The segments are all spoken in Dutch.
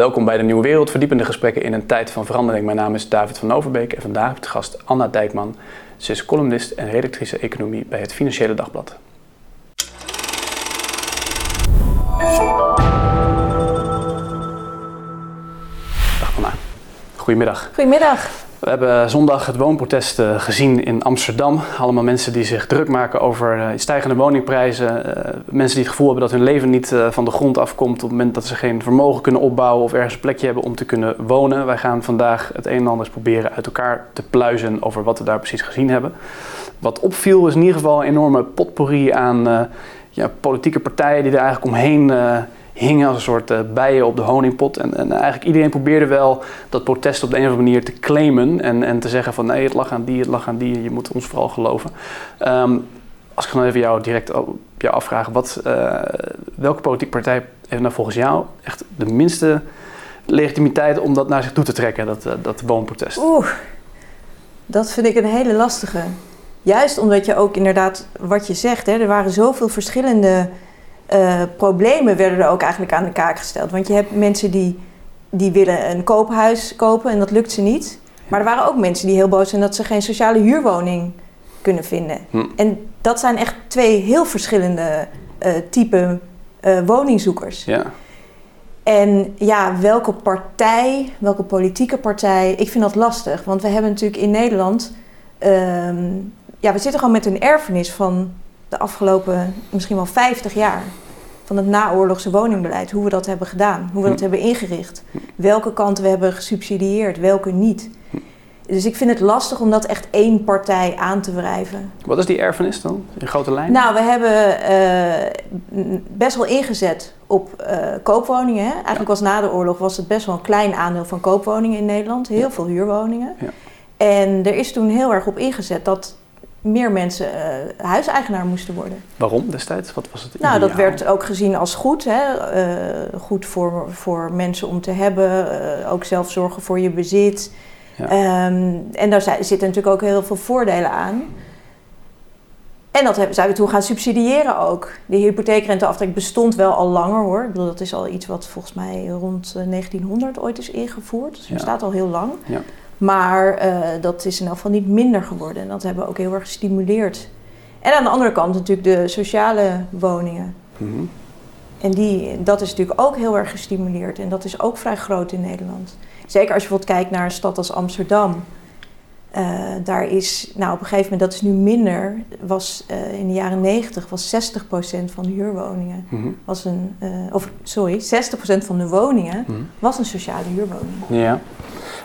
Welkom bij de Nieuwe Wereld, verdiepende gesprekken in een tijd van verandering. Mijn naam is David van Overbeek en vandaag heb ik gast Anna Dijkman. Ze is columnist en redactrice economie bij het Financiële Dagblad. Dag Anna. Goedemiddag. Goedemiddag. We hebben zondag het woonprotest eh, gezien in Amsterdam. Allemaal mensen die zich druk maken over eh, stijgende woningprijzen. Eh, mensen die het gevoel hebben dat hun leven niet van de grond afkomt op het moment dat ze geen vermogen kunnen opbouwen of ergens een plekje hebben om te kunnen wonen. Wij gaan vandaag het een en ander proberen uit elkaar te pluizen over wat we daar precies gezien hebben. Wat opviel is in ieder geval een enorme potpourri aan ja, politieke partijen die er eigenlijk omheen hingen als een soort uh, bijen op de honingpot. En, en, eigenlijk iedereen probeerde wel dat protest op de een of andere manier te claimen. En, en te zeggen van nee, het lag aan die, het lag aan die. Je moet ons vooral geloven. Ehm, als ik dan even jou direct op jou afvraag. Wat, uh, welke politieke partij heeft nou volgens jou echt de minste legitimiteit om dat naar zich toe te trekken, dat, uh, dat woonprotest? Oeh, dat vind ik een hele lastige. Juist omdat je ook inderdaad, wat je zegt, hè, er waren zoveel verschillende uh, problemen werden er ook eigenlijk aan de kaak gesteld. Want je hebt mensen die, die willen een koophuis kopen en dat lukt ze niet. Maar er waren ook mensen die heel boos zijn dat ze geen sociale huurwoning kunnen vinden. Hm. En dat zijn echt twee heel verschillende uh, type uh, woningzoekers. Ja. En ja, welke partij, welke politieke partij, ik vind dat lastig. Want we hebben natuurlijk in Nederland, uh, ja, we zitten gewoon met een erfenis van de afgelopen misschien wel 50 jaar van het naoorlogse woningbeleid. Hoe we dat hebben gedaan, hoe we dat hm. hebben ingericht. Welke kanten we hebben gesubsidieerd, welke niet. Dus ik vind het lastig om dat echt één partij aan te wrijven. Wat is die erfenis dan, in grote lijnen? Nou, we hebben uh, best wel ingezet op uh, koopwoningen. Hè? Eigenlijk was na de oorlog was het best wel een klein aandeel van koopwoningen in Nederland. Heel veel huurwoningen. Ja. En er is toen heel erg op ingezet dat meer mensen uh, huiseigenaar moesten worden. Waarom destijds? Wat was het? Nou, dat werd ook gezien als goed. Hè? Uh, goed voor, voor mensen om te hebben. Uh, ook zelf zorgen voor je bezit. Ja. Um, en daar zitten natuurlijk ook heel veel voordelen aan. En dat zijn we toen gaan subsidiëren ook. De hypotheekrenteaftrek bestond wel al langer hoor. Ik bedoel, dat is al iets wat volgens mij rond 1900 ooit is ingevoerd. Dus het bestaat al heel lang. Ja. Maar uh, dat is in elk geval niet minder geworden. En dat hebben we ook heel erg gestimuleerd. En aan de andere kant natuurlijk de sociale woningen. Mm -hmm. En die, dat is natuurlijk ook heel erg gestimuleerd. En dat is ook vrij groot in Nederland. Zeker als je bijvoorbeeld kijkt naar een stad als Amsterdam. Uh, daar is, nou op een gegeven moment, dat is nu minder, was uh, in de jaren 90 was 60% van de huurwoningen, mm -hmm. was een, uh, of sorry, 60% van de woningen mm -hmm. was een sociale huurwoning. Ja.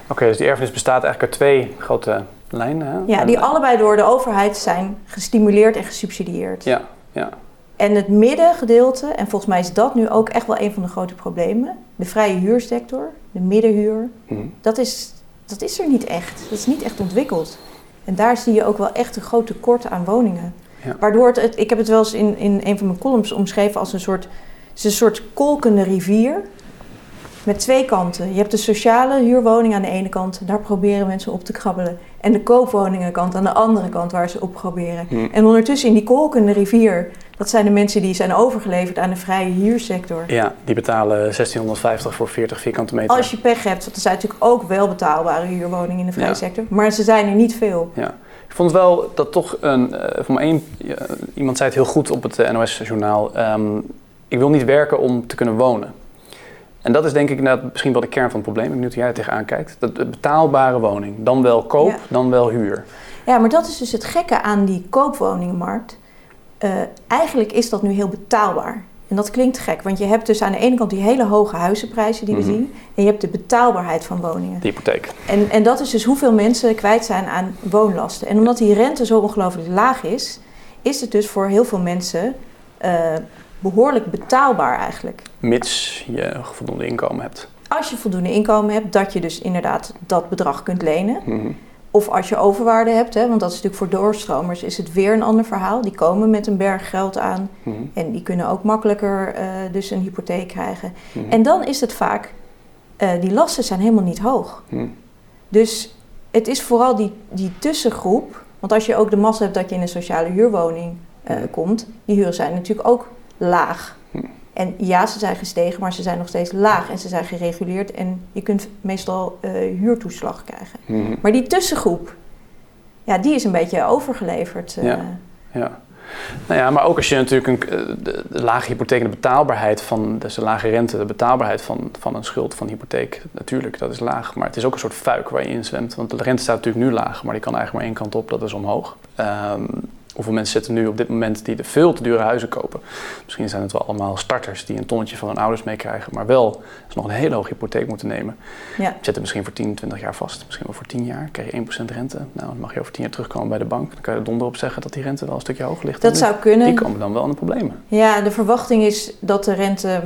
Oké, dus die erfenis bestaat eigenlijk uit twee grote lijnen. Hè? Ja, die allebei door de overheid zijn gestimuleerd en gesubsidieerd. Ja, ja. En het middengedeelte, en volgens mij is dat nu ook echt wel een van de grote problemen, de vrije huursector, de middenhuur, mm. dat, is, dat is er niet echt. Dat is niet echt ontwikkeld. En daar zie je ook wel echt een groot tekort aan woningen. Ja. Waardoor het, ik heb het wel eens in, in een van mijn columns omschreven als een soort, het is een soort kolkende rivier met twee kanten. Je hebt de sociale huurwoning aan de ene kant, daar proberen mensen op te krabbelen. En de koopwoningenkant aan de andere kant, waar ze op proberen. Hm. En ondertussen in die kolkende rivier, dat zijn de mensen die zijn overgeleverd aan de vrije huursector. Ja, die betalen 1650 voor 40 vierkante meter. Als je pech hebt, want er zijn natuurlijk ook wel betaalbare huurwoningen in de vrije sector, maar ze zijn er niet veel. Ja. Ik vond wel dat toch een, uh, voor me één, iemand zei het heel goed op het uh, NOS-journaal. Um, ik wil niet werken om te kunnen wonen. En dat is denk ik misschien wel de kern van het probleem. Ik ben benieuwd hoe jij er tegenaan kijkt. Dat betaalbare woning. Dan wel koop, dan wel huur. Ja, maar dat is dus het gekke aan die koopwoningenmarkt. Uh, eigenlijk is dat nu heel betaalbaar. En dat klinkt gek, want je hebt dus aan de ene kant die hele hoge huizenprijzen die we mm -hmm. zien. En je hebt de betaalbaarheid van woningen. De hypotheek. En, en dat is dus hoeveel mensen kwijt zijn aan woonlasten. En omdat die rente zo ongelooflijk laag is, is het dus voor heel veel mensen uh, behoorlijk betaalbaar eigenlijk. Mits je voldoende inkomen hebt. Als je voldoende inkomen hebt, dat je dus inderdaad dat bedrag kunt lenen. Mm-hmm. Of als je overwaarde hebt, hè, want dat is natuurlijk voor doorstromers is het weer een ander verhaal. Die komen met een berg geld aan mm-hmm. en die kunnen ook makkelijker uh, dus een hypotheek krijgen. Mm-hmm. En dan is het vaak, uh, die lasten zijn helemaal niet hoog. Dus het is vooral die, die tussengroep, want als je ook de massa hebt dat je in een sociale huurwoning uh, komt, die huren zijn natuurlijk ook laag. En ja, ze zijn gestegen, maar ze zijn nog steeds laag en ze zijn gereguleerd en je kunt meestal uh, huurtoeslag krijgen. Mhm. Maar die tussengroep, ja, die is een beetje overgeleverd. Ja. ja. Nou ja, maar ook als je natuurlijk een, eh, de, lage hypotheek en de betaalbaarheid van, dus de lage rente, de betaalbaarheid van, van een schuld van hypotheek, natuurlijk, dat is laag. Maar het is ook een soort fuik waar je in zwemt. Want de rente staat natuurlijk nu laag, maar die kan eigenlijk maar één kant op, dat is omhoog. Um, Hoeveel mensen zitten nu op dit moment die de veel te dure huizen kopen? Misschien zijn het wel allemaal starters die een tonnetje van hun ouders meekrijgen, maar wel nog een hele hoge hypotheek moeten nemen. Ja. Zetten misschien voor 10, 20 jaar vast. Misschien wel voor 10 jaar. Krijg je 1% rente. Nou, dan mag je over 10 jaar terugkomen bij de bank. Dan kan je er donder op zeggen dat die rente wel een stukje hoger ligt. Dat zou kunnen. Die komen dan wel in de problemen. Ja, de verwachting is dat de rente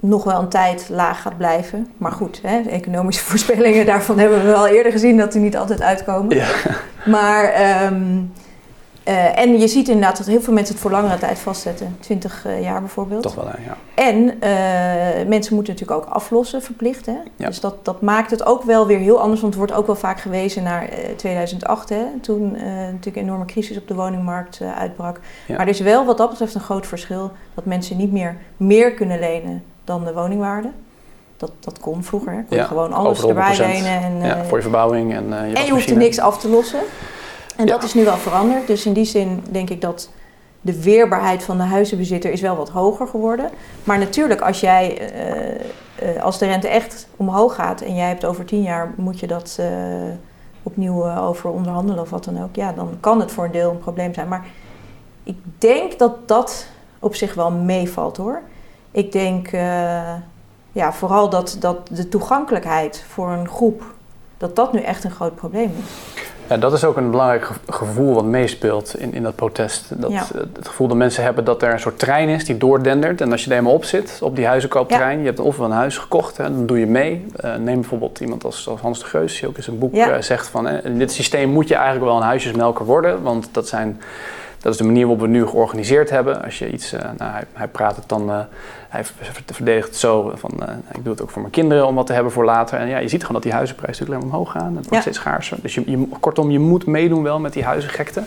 nog wel een tijd laag gaat blijven. Maar goed, hè, economische voorspellingen daarvan hebben we wel eerder gezien dat die niet altijd uitkomen. Ja. Maar um, uh, en je ziet inderdaad dat heel veel mensen het voor langere tijd vastzetten. 20 uh, eh, jaar bijvoorbeeld. Toch wel, ja. En uh, mensen moeten natuurlijk ook aflossen verplicht. Hè? Ja. Dus dat, dat maakt het ook wel weer heel anders. Want er wordt ook wel vaak gewezen naar 2008. Hè? Toen natuurlijk een enorme crisis op de woningmarkt uitbrak. Ja. Maar er is wel wat dat betreft een groot verschil. Dat mensen niet meer meer kunnen lenen dan de woningwaarde. Dat, dat kon vroeger. Kon je gewoon alles erbij lenen. En, ja, voor je verbouwing en je En je hoeft er niks af te lossen. En dat is nu wel veranderd. Dus in die zin denk ik dat de weerbaarheid van de huizenbezitter is wel wat hoger geworden. Maar natuurlijk, als jij eh, eh, als de rente echt omhoog gaat en jij hebt over tien jaar moet je dat uh, opnieuw over onderhandelen of wat dan ook, ja, dan kan het voor een deel een probleem zijn. Maar ik denk dat dat op zich wel meevalt hoor. Ik denk ja, vooral dat, dat de toegankelijkheid voor een groep, dat dat nu echt een groot probleem is. Ja, dat is ook een belangrijk gevoel wat meespeelt in, in dat protest. Dat, Het gevoel dat mensen hebben dat er een soort trein is die doordendert. En als je er helemaal op zit, op die huizenkooptrein, je hebt ofwel een huis gekocht, hè, dan doe je mee. Uh, neem bijvoorbeeld iemand als, als, Hans de Geus, die ook in zijn boek uh, zegt van... in dit systeem moet je eigenlijk wel een huisjesmelker worden, want dat zijn dat is de manier waarop we nu georganiseerd hebben. Als je iets, uh, nou, hij, hij, praat het dan, hij verdedigt het zo van, uh, ik doe het ook voor mijn kinderen om wat te hebben voor later. En ja, je ziet gewoon dat die huizenprijzen natuurlijk omhoog gaan. Het wordt steeds schaarser. Dus je, je, kortom, je moet meedoen wel met die huizengekte.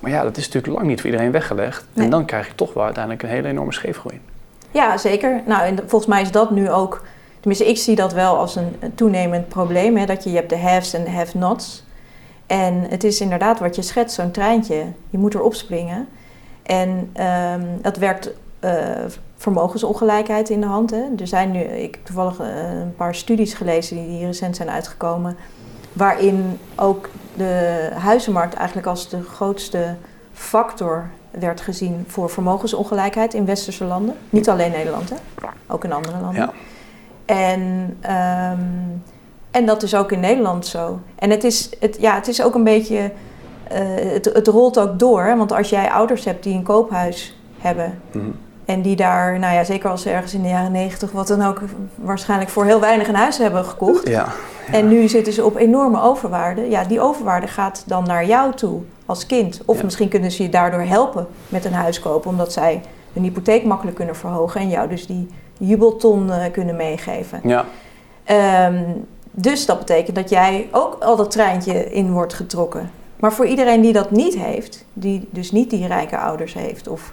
Maar ja, dat is natuurlijk lang niet voor iedereen weggelegd. En dan krijg je toch wel uiteindelijk een hele enorme scheefgroei. Ja, zeker. Nou, en volgens mij is dat nu ook... Tenminste, ik zie dat wel als een, toenemend probleem. Hè, dat je, je hebt de haves en de have-nots. En het is inderdaad wat je schetst, zo'n treintje. Je moet erop springen. En um, dat werkt uh, vermogensongelijkheid in de hand. Hè. Er zijn nu, ik heb toevallig uh, een paar studies gelezen die, recent zijn uitgekomen. Waarin ook de huizenmarkt eigenlijk als de grootste factor werd gezien voor vermogensongelijkheid in westerse landen. Niet alleen Nederland, hè? ook in andere landen. Ja. En um, en dat is ook in Nederland zo. En het is, het, ja, het is ook een beetje. Uh, het, het rolt ook door. Want als jij ouders hebt die een koophuis hebben. Mhm. En die daar, nou ja, zeker als ze ergens in de jaren negentig, wat dan ook, waarschijnlijk voor heel weinig een huis hebben gekocht. Ja, En nu zitten ze op enorme overwaarde. Ja, die overwaarde gaat dan naar jou toe als kind. Of misschien kunnen ze je daardoor helpen met een huis kopen, omdat zij een hypotheek makkelijk kunnen verhogen en jou dus die jubelton uh, kunnen meegeven. Ja. Um, dus dat betekent dat jij ook al dat treintje in wordt getrokken. Maar voor iedereen die dat niet heeft, die dus niet die rijke ouders heeft, of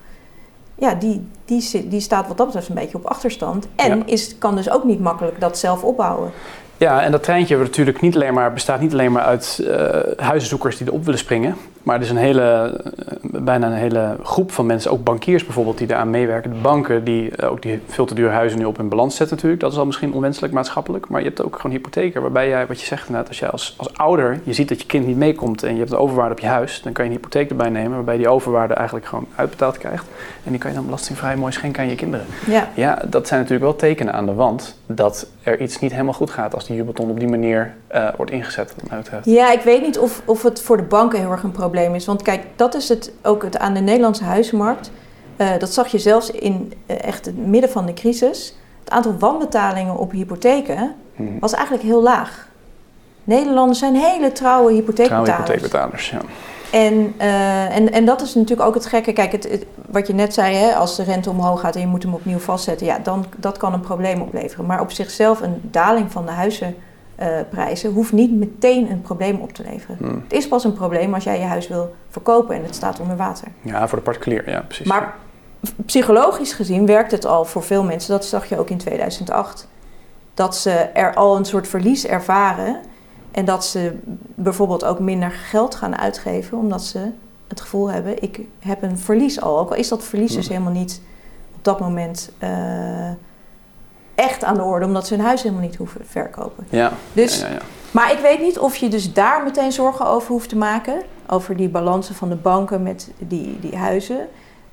ja, die, die, die staat wat dat betreft een beetje op achterstand. En is, kan dus ook niet makkelijk dat zelf opbouwen. Ja, en dat treintje natuurlijk niet alleen maar, bestaat niet alleen maar uit uh, huiszoekers die erop willen springen. Maar er is een hele, eh, bijna een hele groep van mensen, ook bankiers bijvoorbeeld, die eraan meewerken. De banken die eh, ook die veel te dure huizen nu op hun balans zetten natuurlijk. Dat is al misschien onwenselijk maatschappelijk. Maar je hebt ook gewoon hypotheken waarbij jij, wat je zegt inderdaad, als jij als, als ouder, je ziet dat je kind niet meekomt en je hebt een overwaarde op je huis. Dan kan je een hypotheek erbij nemen waarbij je die overwaarde eigenlijk gewoon uitbetaald krijgt. En die kan je dan belastingvrij mooi schenken aan je kinderen. Ja. ja, dat zijn natuurlijk wel tekenen aan de wand dat er iets niet helemaal goed gaat als die jubelton op die manier uh, wordt ingezet. Ja, ik weet niet of, of het voor de banken heel erg een probleem is. Want kijk, dat is het ook het aan de Nederlandse huizenmarkt. Uh, dat zag je zelfs in uh, echt het midden van de crisis. Het aantal wanbetalingen op hypotheken hmm. was eigenlijk heel laag. Nederlanders zijn hele trouwe hypotheekbetalers. Trouwe hypotheekbetalers, ja. En, uh, en, en dat is natuurlijk ook het gekke. Kijk, het, wat je net zei, hè, als de rente omhoog gaat en je moet hem opnieuw vastzetten, ja, dan dat kan een probleem opleveren. Maar op zichzelf een daling van de huizenprijzen uh, hoeft niet meteen een probleem op te leveren. Hmm. Het is pas een probleem als jij je huis wil verkopen en het staat onder water. Ja, voor de particulier, ja, precies. Maar psychologisch gezien werkt het al voor veel mensen, dat zag je ook in 2008, dat ze er al een soort verlies ervaren en dat ze bijvoorbeeld ook minder geld gaan uitgeven, omdat ze het gevoel hebben, ik heb een verlies al. Ook al is dat verlies dus helemaal niet op dat moment uh, echt aan de orde, omdat ze hun huis helemaal niet hoeven verkopen. Ja. Dus, ja, ja, ja. Maar ik weet niet of je dus daar meteen zorgen over hoeft te maken. Over die balansen van de banken met die, die huizen.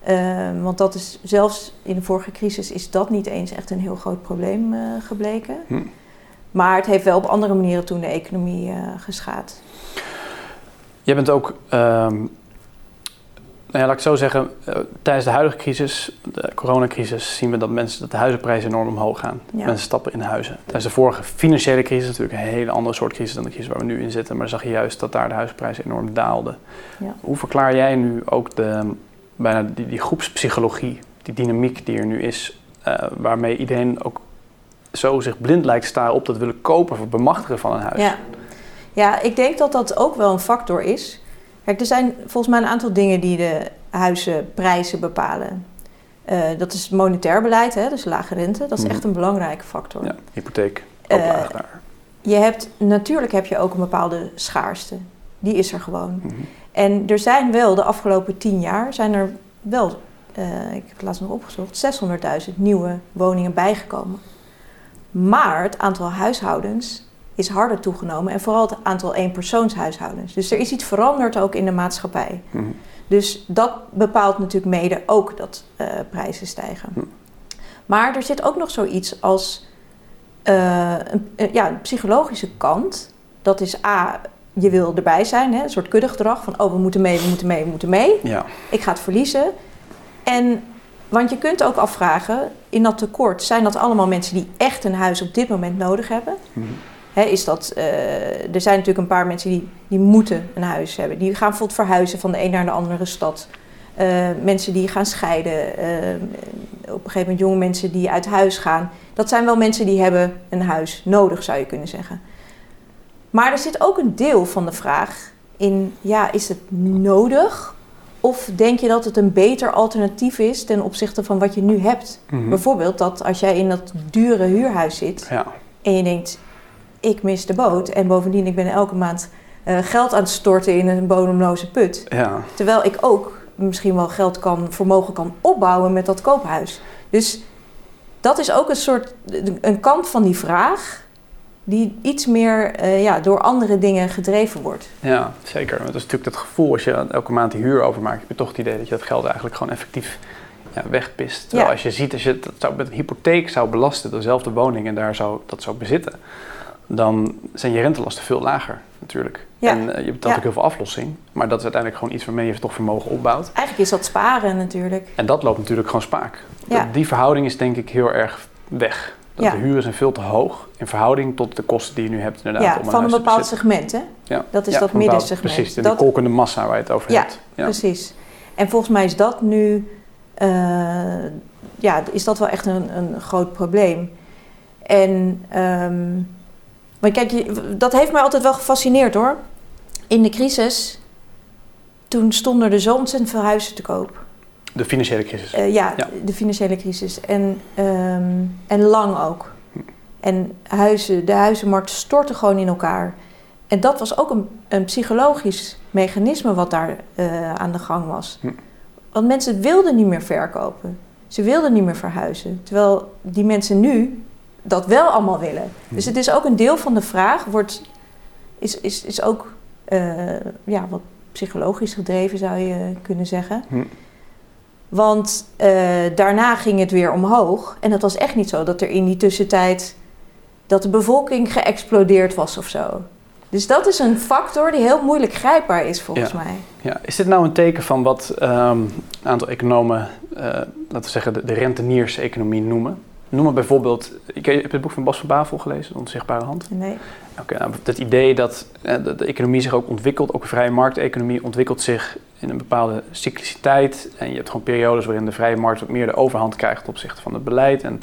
Uh, want dat is zelfs in de vorige crisis is dat niet eens echt een heel groot probleem uh, gebleken. Hm. Maar het heeft wel op andere manieren toen de economie uh, geschaad. Jij bent ook ehm, nou ja, laat ik zo zeggen, uh, tijdens de huidige crisis, de coronacrisis, zien we dat, mensen, dat de huizenprijzen enorm omhoog gaan. Ja. Mensen stappen in huizen. Tijdens de vorige financiële crisis, natuurlijk een hele andere soort crisis dan de crisis waar we nu in zitten, maar zag je juist dat daar de huizenprijzen enorm daalden. Ja. Hoe verklaar jij nu ook de, bijna die, die groepspsychologie, die dynamiek die er nu is, uh, waarmee iedereen ook zo zich blind lijkt te staren op dat willen kopen of bemachtigen van een huis? Ja. ja, ik denk dat dat ook wel een factor is. Kijk, er zijn volgens mij een aantal dingen die de huizenprijzen bepalen. Uh, dat is monetair beleid, hè, dus lage rente. Dat is Mhm. echt een belangrijke factor. Ja, hypotheek, Eh, koopwagen daar. Je hebt, natuurlijk heb je ook een bepaalde schaarste. Die is er gewoon. Mhm. En er zijn wel de afgelopen tien jaar, zijn er wel, eh, ik heb het laatst nog opgezocht, 600.000 nieuwe woningen bijgekomen. Maar het aantal huishoudens is harder toegenomen en vooral het aantal eenpersoonshuishoudens. Dus er is iets veranderd ook in de maatschappij. Mhm. Dus dat bepaalt natuurlijk mede ook dat eh, prijzen stijgen. Hm. Maar er zit ook nog zoiets als eh, een, een- ja, een psychologische kant. Dat is A, je wil erbij zijn, hè? een soort kuddegedrag van oh, we moeten mee, we moeten mee, we moeten mee. Ja, Ik ga het verliezen. En, want je kunt ook afvragen, in dat tekort, zijn dat allemaal mensen die echt een huis op dit moment nodig hebben? Mhm. Hè, is dat, eh, er zijn natuurlijk een paar mensen die, die moeten een huis hebben. Die gaan bijvoorbeeld verhuizen van de een naar de andere stad. Eh, mensen die gaan scheiden. eh, op een gegeven moment jonge mensen die uit huis gaan. Dat zijn wel mensen die hebben een huis nodig, zou je kunnen zeggen. Maar er zit ook een deel van de vraag in, ja, is het nodig? Of denk je dat het een beter alternatief is ten opzichte van wat je nu hebt? Mhm. Bijvoorbeeld dat als jij in dat dure huurhuis zit ja. en je denkt, ik mis de boot en bovendien ik ben elke maand eh, geld aan het storten in een bodemloze put. ja. Terwijl ik ook misschien wel geld kan, vermogen kan opbouwen met dat koophuis. Dus dat is ook een soort, een kant van die vraag die iets meer eh, ja, door andere dingen gedreven wordt. Ja, zeker. Dat is natuurlijk het gevoel als je elke maand die huur overmaakt, heb je toch het idee dat je dat geld eigenlijk gewoon effectief ja, wegpist. Terwijl Ja. als je ziet, als je dat zou, met een hypotheek zou belasten, dezelfde woning en daar zou, dat zou bezitten, dan zijn je rentelasten veel lager natuurlijk. Ja. En eh, je betaalt ook heel veel aflossing, maar dat is uiteindelijk gewoon iets waarmee je toch vermogen opbouwt. Eigenlijk is dat sparen natuurlijk. En dat loopt natuurlijk gewoon spaak. Ja. Die verhouding is denk ik heel erg weg. Dat Ja. de huren zijn veel te hoog in verhouding tot de kosten die je nu hebt inderdaad Ja, om een van een bepaald segment, hè? Ja. Dat is Ja, dat middensegment. Precies, de Dat- kolkende massa waar je het over Ja, hebt. Ja. Precies. En volgens mij is dat nu, eh, ja, is dat wel echt een, een groot probleem. En, ehm, maar kijk, dat heeft mij altijd wel gefascineerd hoor. In de crisis, toen stonden er zo ontzettend veel huizen te koop. De financiële crisis. Eh, ja, Ja. de financiële crisis. En, ehm, en lang ook. En huizen, de huizenmarkt stortte gewoon in elkaar. En dat was ook een, een psychologisch mechanisme wat daar eh, aan de gang was. Hm. Want mensen wilden niet meer verkopen. Ze wilden niet meer verhuizen. Terwijl die mensen nu dat wel allemaal willen. Hm. Dus het is ook een deel van de vraag, wordt, is, is, is ook eh, ja, wat psychologisch gedreven zou je kunnen zeggen. Hm. Want eh, daarna ging het weer omhoog. En het was echt niet zo dat er in die tussentijd... dat de bevolking geëxplodeerd was of zo. Dus dat is een factor die heel moeilijk grijpbaar is volgens Ja. mij. Ja, is dit nou een teken van wat ehm, een aantal economen, eh, laten we zeggen, de, de rentenierseconomie noemen? Noemen bijvoorbeeld, ik heb je het boek van Bas van Bavel gelezen, Onzichtbare Hand. Nee. Oké, nou, het idee dat eh, de, de economie zich ook ontwikkelt, ook een vrije markteconomie ontwikkelt zich in een bepaalde cycliciteit. En je hebt gewoon periodes waarin de vrije markt wat meer de overhand krijgt ten opzichte van het beleid. En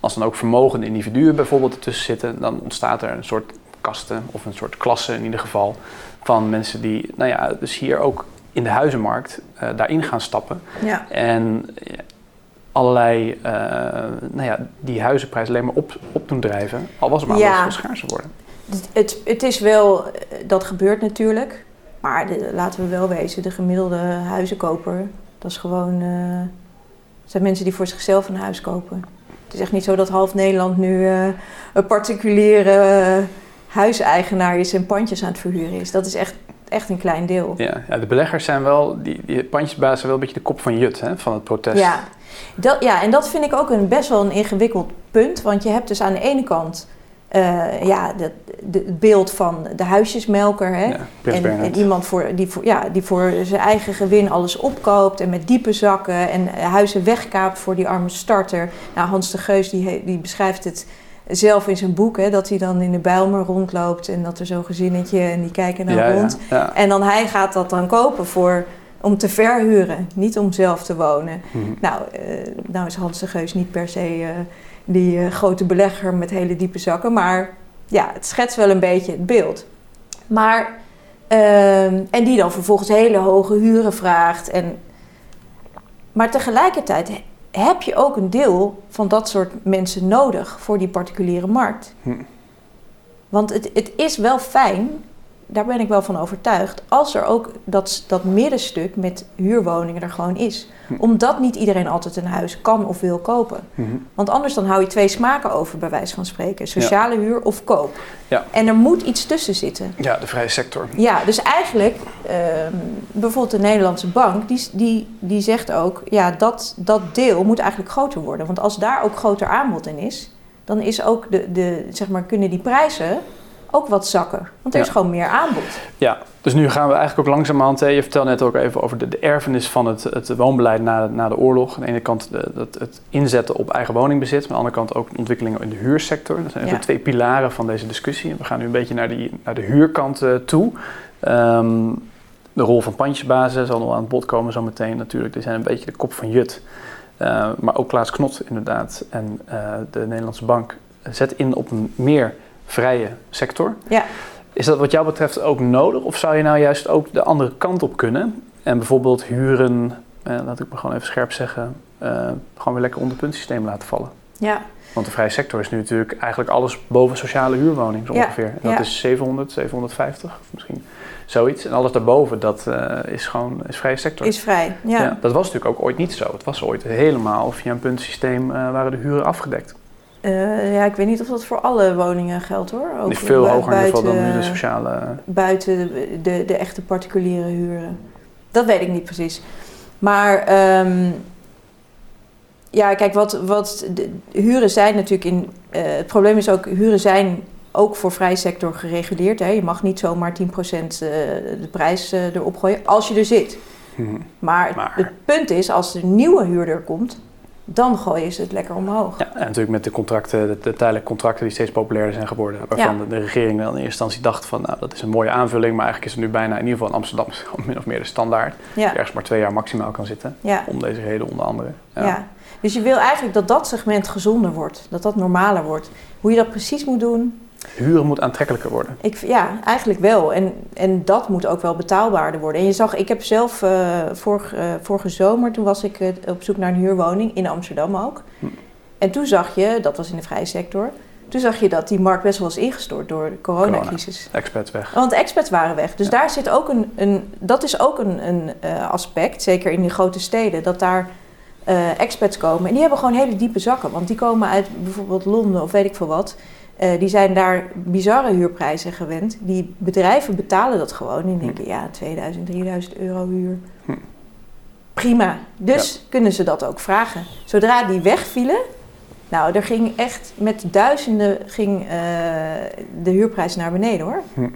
als dan ook vermogende individuen bijvoorbeeld ertussen zitten, dan ontstaat er een soort kasten of een soort klasse in ieder geval van mensen die, nou ja, dus hier ook in de huizenmarkt eh, daarin gaan stappen. Ja. En allerlei, nou ja, die huizenprijs alleen maar op, op doen drijven. Al was het maar ja. veel schaarser worden. Het, het is wel, dat gebeurt natuurlijk. Maar laten we wel wezen, de gemiddelde huizenkoper, dat is gewoon, zijn mensen die voor zichzelf een huis kopen. Het is echt niet zo dat half Nederland nu een particuliere huiseigenaar is en pandjes aan het verhuren is. Dat is echt, echt een klein deel. Ja, ja de beleggers zijn wel, die, die pandjesbazen zijn wel een beetje de kop van Jut hè, van het protest. Ja. Dat, ja, en dat vind ik ook een, best wel een ingewikkeld punt. Want je hebt dus aan de ene kant uh, ja, de, de, het beeld van de huisjesmelker. Hè? Ja, en, en, iemand voor, die, voor, ja, die voor zijn eigen gewin alles opkoopt en met diepe zakken en huizen wegkaapt voor die arme starter. Nou, Hans de Geus die, die beschrijft het zelf in zijn boek, hè, dat hij dan in de Bijlmer rondloopt en dat er zo'n gezinnetje en die kijken naar rond. En dan hij gaat dat dan kopen voor, om te verhuren, niet om zelf te wonen. Mhm. Nou, uh, nou is Hans de Geus niet per se uh, die uh, grote belegger met hele diepe zakken, maar ja, het schetst wel een beetje het beeld. Maar, ehm, en die dan vervolgens hele hoge huren vraagt. En, maar tegelijkertijd heb je ook een deel van dat soort mensen nodig voor die particuliere markt. Hm. Want het, het is wel fijn daar ben ik wel van overtuigd, als er ook dat, dat middenstuk met huurwoningen er gewoon is. Hm. Omdat niet iedereen altijd een huis kan of wil kopen. Hm. Want anders dan hou je twee smaken over, bij wijze van spreken. Sociale huur of koop. Ja. En er moet iets tussen zitten. Ja, de vrije sector. Ja, dus eigenlijk, uh, bijvoorbeeld de Nederlandse bank, die, die, die zegt ook, ja, dat, dat deel moet eigenlijk groter worden. Want als daar ook groter aanbod in is, dan is ook de, de, zeg maar, kunnen die prijzen ook wat zakken. Want er is gewoon meer aanbod. Ja, dus nu gaan we eigenlijk ook langzamerhand... Je vertelde net ook even over de, de erfenis van het, het woonbeleid na, na de oorlog. Aan de ene kant de, dat, het inzetten op eigen woningbezit. Aan de andere kant ook ontwikkelingen in de huursector. Dat zijn even twee pilaren van deze discussie. We gaan nu een beetje naar, die, naar de huurkant uh, toe. Um, de rol van pandjesbazen zal nog aan het bod komen zometeen natuurlijk. Die zijn een beetje de kop van Jut. Uh, maar ook Klaas Knot inderdaad en uh, de Nederlandse Bank zet in op een meer vrije sector. Ja. Is dat wat jou betreft ook nodig? Of zou je nou juist ook de andere kant op kunnen? En bijvoorbeeld huren, eh, laat ik me gewoon even scherp zeggen, eh, gewoon weer lekker onder puntsysteem laten vallen. Ja. Want de vrije sector is nu natuurlijk eigenlijk alles boven sociale huurwoning ongeveer. En dat is 700, 750 misschien zoiets. En alles daarboven, dat uh, is gewoon is vrije sector. Is vrij, ja. ja. Dat was natuurlijk ook ooit niet zo. Het was ooit helemaal via een puntsysteem uh, waren de huren afgedekt. Uh, ja, ik weet niet of dat voor alle woningen geldt hoor. Ook is veel hoger in ieder geval dan de sociale... Buiten de, de, de, echte particuliere huren. Dat weet ik niet precies. Maar um, ja, kijk, wat, wat de, huren zijn natuurlijk in... Uh, het probleem is ook, huren zijn ook voor vrij sector gereguleerd. Hè. Je mag niet zomaar 10% uh, de prijs erop gooien als je er zit. Hmm. Maar, maar, het punt is, als er een nieuwe huurder komt dan gooien ze het lekker omhoog. Ja, en natuurlijk met de contracten, de, tijdelijke contracten die steeds populairder zijn geworden. Waarvan de, de, regering wel in eerste instantie dacht van, nou dat is een mooie aanvulling. Maar eigenlijk is het nu bijna, in ieder geval in Amsterdam, min of meer de standaard. Ja. ergens maar twee jaar maximaal kan zitten. Om deze reden onder andere. Ja. Dus je wil eigenlijk dat dat segment gezonder wordt. Dat dat normaler wordt. Hoe je dat precies moet doen, Huren moet aantrekkelijker worden. Ik, ja, eigenlijk wel. En, en dat moet ook wel betaalbaarder worden. En je zag, ik heb zelf uh, vorig, uh, vorige zomer, toen was ik uh, op zoek naar een huurwoning in Amsterdam ook. Hm. En toen zag je, dat was in de vrije sector, toen zag je dat die markt best wel was ingestort door de coronacrisis. Corona. Expats weg. Want de expats waren weg. Dus daar zit ook een, een, dat is ook een, een aspect, zeker in die grote steden, dat daar expats komen. En die hebben gewoon hele diepe zakken. Want die komen uit bijvoorbeeld Londen of weet ik veel wat. Uh, die zijn daar bizarre huurprijzen gewend. Die bedrijven betalen dat gewoon. En denken, ja, 2000, 3000 euro huur. Hm. Prima. Dus kunnen ze dat ook vragen. Zodra die wegvielen, nou, er ging echt met duizenden ging, uh, de huurprijs naar beneden hoor. Hm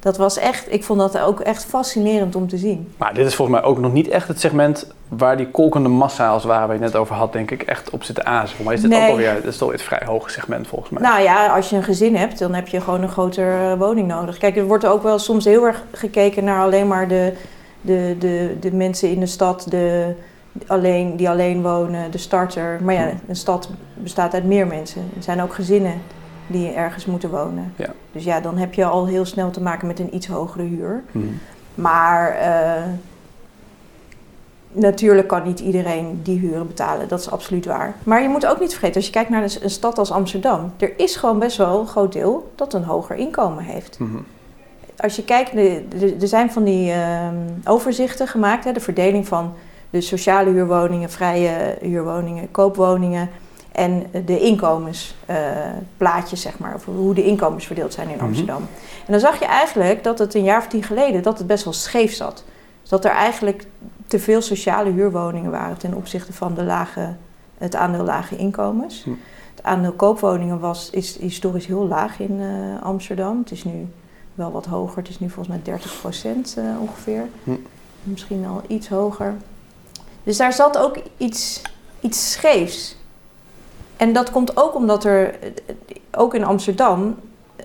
dat was echt, ik vond dat ook echt fascinerend om te zien. Maar dit is volgens mij ook nog niet echt het segment waar die kolkende massa, als waar we het net over had, denk ik, echt op zit te azen. Voor mij is dit ook alweer, dit is toch het vrij hoge segment volgens mij. Nou ja, als je een gezin hebt, dan heb je gewoon een grotere woning nodig. Kijk, er wordt ook wel soms heel erg gekeken naar alleen maar de, de, de, de mensen in de stad, de, alleen, die alleen wonen, de starter. Maar ja, hmm. een stad bestaat uit meer mensen. Er zijn ook gezinnen die ergens moeten wonen. Ja. Dus ja, dan heb je al heel snel te maken met een iets hogere huur. Mhm. Maar uh, natuurlijk kan niet iedereen die huren betalen, dat is absoluut waar. Maar je moet ook niet vergeten, als je kijkt naar een stad als Amsterdam, er is gewoon best wel een groot deel dat een hoger inkomen heeft. Mhm. Als je kijkt, er zijn van die ehm, overzichten gemaakt, hè, de verdeling van de sociale huurwoningen, vrije huurwoningen, koopwoningen en de inkomensplaatjes, zeg maar, of hoe de inkomens verdeeld zijn in Mhm. Amsterdam. En dan zag je eigenlijk dat het een jaar of tien geleden dat het best wel scheef zat. Dus dat er eigenlijk te veel sociale huurwoningen waren ten opzichte van de lage, het aandeel lage inkomens. Hm. Het aandeel koopwoningen was, is historisch heel laag in eh, Amsterdam. Het is nu wel wat hoger. Het is nu volgens mij 30 procent ongeveer. Hm. Misschien al iets hoger. Dus daar zat ook iets, iets scheefs. En dat komt ook omdat er, ook in Amsterdam,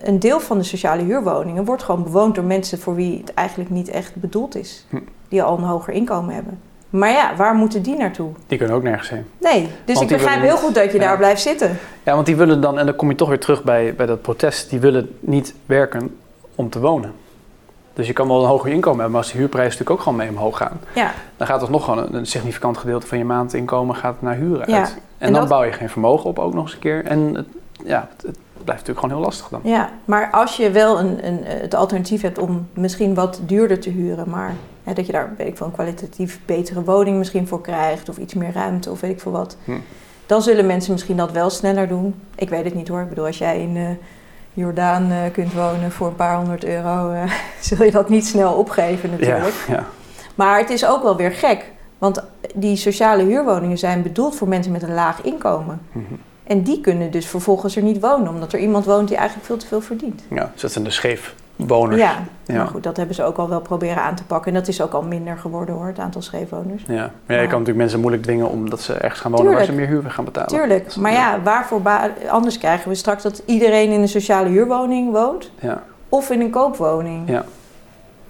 een deel van de sociale huurwoningen wordt gewoon bewoond door mensen voor wie het eigenlijk niet echt bedoeld is. Hm. Die al een hoger inkomen hebben. Maar ja, waar moeten die naartoe? Die kunnen ook nergens heen. Nee, dus Want ik begrijp heel goed dat je ja. daar blijft zitten. Ja, want die willen dan, en dan kom je toch weer terug bij, bij dat protest, die willen niet werken om te wonen. Dus je kan wel een hoger inkomen hebben, maar als de huurprijzen natuurlijk ook gewoon mee omhoog gaan, Ja, dan gaat toch nog gewoon een, een significant gedeelte van je maandinkomen gaat naar huren Ja, uit. En, en dan dat- bouw je geen vermogen op ook nog eens een keer. En het, ja, het, het blijft natuurlijk gewoon heel lastig dan. ja, maar als je wel een, een, het alternatief hebt om misschien wat duurder te huren, maar hè, dat je daar weet ik veel, een kwalitatief betere woning misschien voor krijgt, of iets meer ruimte of weet ik veel wat, Hm. dan zullen mensen misschien dat wel sneller doen. Ik weet het niet hoor. Ik bedoel, als jij in eh, Jordaan eh, kunt wonen voor een paar honderd euro, eh, zul je dat niet snel opgeven Ja, natuurlijk. ja. Maar het is ook wel weer gek, want die sociale huurwoningen zijn bedoeld voor mensen met een laag inkomen. Mhm. En die kunnen dus vervolgens er niet wonen, omdat er iemand woont die eigenlijk veel te veel verdient. ja. Dus dat zijn de scheefwoners. Ja, Ja. maar goed, dat hebben ze ook al wel proberen aan te pakken. En dat is ook al minder geworden hoor, het aantal scheefwoners. Ja. Maar ja, je kan natuurlijk mensen moeilijk dwingen omdat ze ergens gaan wonen waar ze meer huur gaan betalen. Tuurlijk, maar ja, waarvoor anders krijgen we straks dat iedereen in een sociale huurwoning woont Ja. of in een koopwoning. Ja.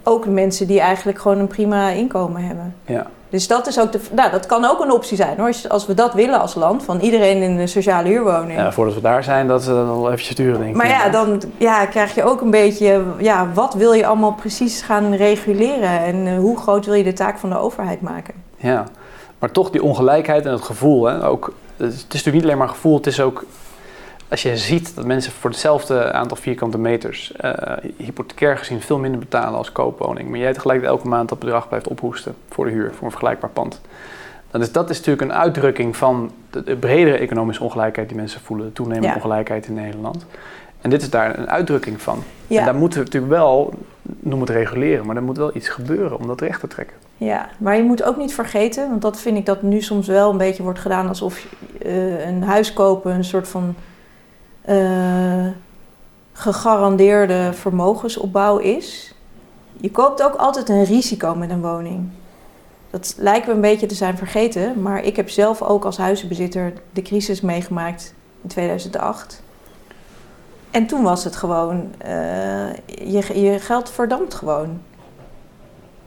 Ook mensen die eigenlijk gewoon een prima inkomen hebben. Ja. Dus dat is ook de, nou, dat kan ook een optie zijn hoor. Als- Als we dat willen als land, van iedereen in een sociale huurwoning. ja, voordat we daar zijn, dat is uh, wel eventjes duren denk ik. Maar ja, dan ja, krijg je ook een beetje, ja, wat wil je allemaal precies gaan reguleren en eh, hoe groot wil je de taak van de overheid maken? Ja, maar toch die ongelijkheid en het gevoel. Hè, ook, het is natuurlijk niet alleen maar gevoel, het is ook als je ziet dat mensen voor hetzelfde aantal vierkante meters uh, hypothecair gezien veel minder betalen als koopwoning, maar jij tegelijk elke maand dat bedrag blijft ophoesten voor de huur, voor een vergelijkbaar pand. Dan is dat is natuurlijk een uitdrukking van de, de bredere economische ongelijkheid die mensen voelen, de toenemende Ja. ongelijkheid in Nederland. En dit is daar een uitdrukking van. Ja. En daar moeten we natuurlijk wel, noem het reguleren, maar er moet wel iets gebeuren om dat recht te trekken. Ja, maar je moet ook niet vergeten, want dat vind ik dat nu soms wel een beetje wordt gedaan alsof uh, een huis kopen een soort van uh, gegarandeerde vermogensopbouw is. Je koopt ook altijd een risico met een woning. Dat lijkt me een beetje te zijn vergeten, maar ik heb zelf ook als huizenbezitter de crisis meegemaakt in 2008. En toen was het gewoon, uh, je, je geld verdampt gewoon.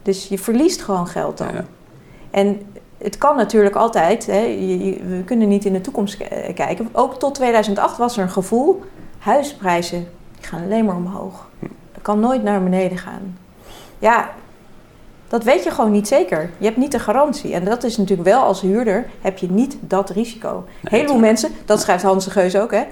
Dus je verliest gewoon geld dan. En het kan natuurlijk altijd, hè, we kunnen niet in de toekomst kijken. Ook tot 2008 was er een gevoel, huisprijzen die gaan alleen maar omhoog. Dat kan nooit naar beneden gaan. Ja, dat weet je gewoon niet zeker. Je hebt niet de garantie. En dat is natuurlijk wel als huurder, heb je niet dat risico. Nee, heleboel mensen, dat schrijft Hans de Geus ook, hè.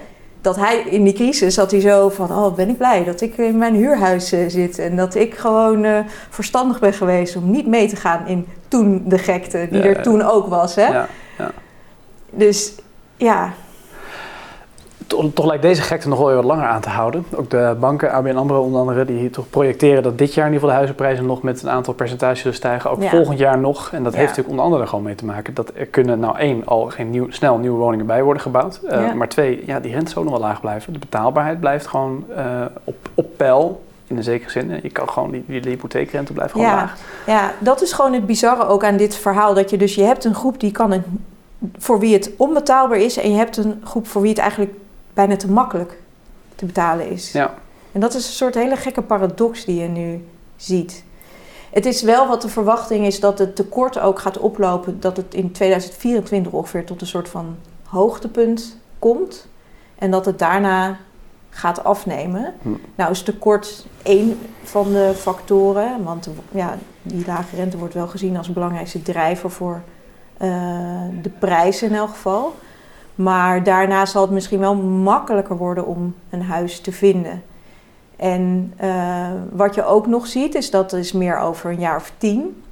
Dat hij in die crisis zat hij zo van, oh ben ik blij dat ik in mijn huurhuis uh, zit. En dat ik gewoon uh, verstandig ben geweest om niet mee te gaan in toen de gekte die Ja, er toen ook was. Hè? Ja, ja. Dus ja, Toch, toch lijkt deze gekte nog wel weer wat langer aan te houden. Ook de banken, ABN AMRO onder andere, die toch projecteren dat dit jaar in ieder geval de huizenprijzen nog met een aantal percentages zullen stijgen. Ook Ja. volgend jaar nog. En dat Ja. heeft natuurlijk onder andere gewoon mee te maken dat er kunnen nou één, al geen nieuw, snel nieuwe woningen bij worden gebouwd. Eh, Ja. Maar twee, ja, die rente zal nog wel laag blijven. De betaalbaarheid blijft gewoon eh, op, op peil. In een zekere zin. Je kan gewoon, die, die, hypotheekrente blijft gewoon ja, laag. ja, dat is gewoon het bizarre ook aan dit verhaal. Dat je dus, je hebt een groep die kan het, voor wie het onbetaalbaar is. En je hebt een groep voor wie het eigenlijk bijna te makkelijk te betalen is. Ja. En dat is een soort hele gekke paradox die je nu ziet. Het is wel wat de verwachting is dat het tekort ook gaat oplopen. Dat het in 2024 ongeveer tot een soort van hoogtepunt komt. En dat het daarna gaat afnemen. Hm. Nou is tekort één van de factoren, want ja, die lage rente wordt wel gezien als belangrijkste drijver voor uh, de prijzen in elk geval. Maar daarna zal het misschien wel makkelijker worden om een huis te vinden. En uh, wat je ook nog ziet, is dat is meer over een jaar of tien,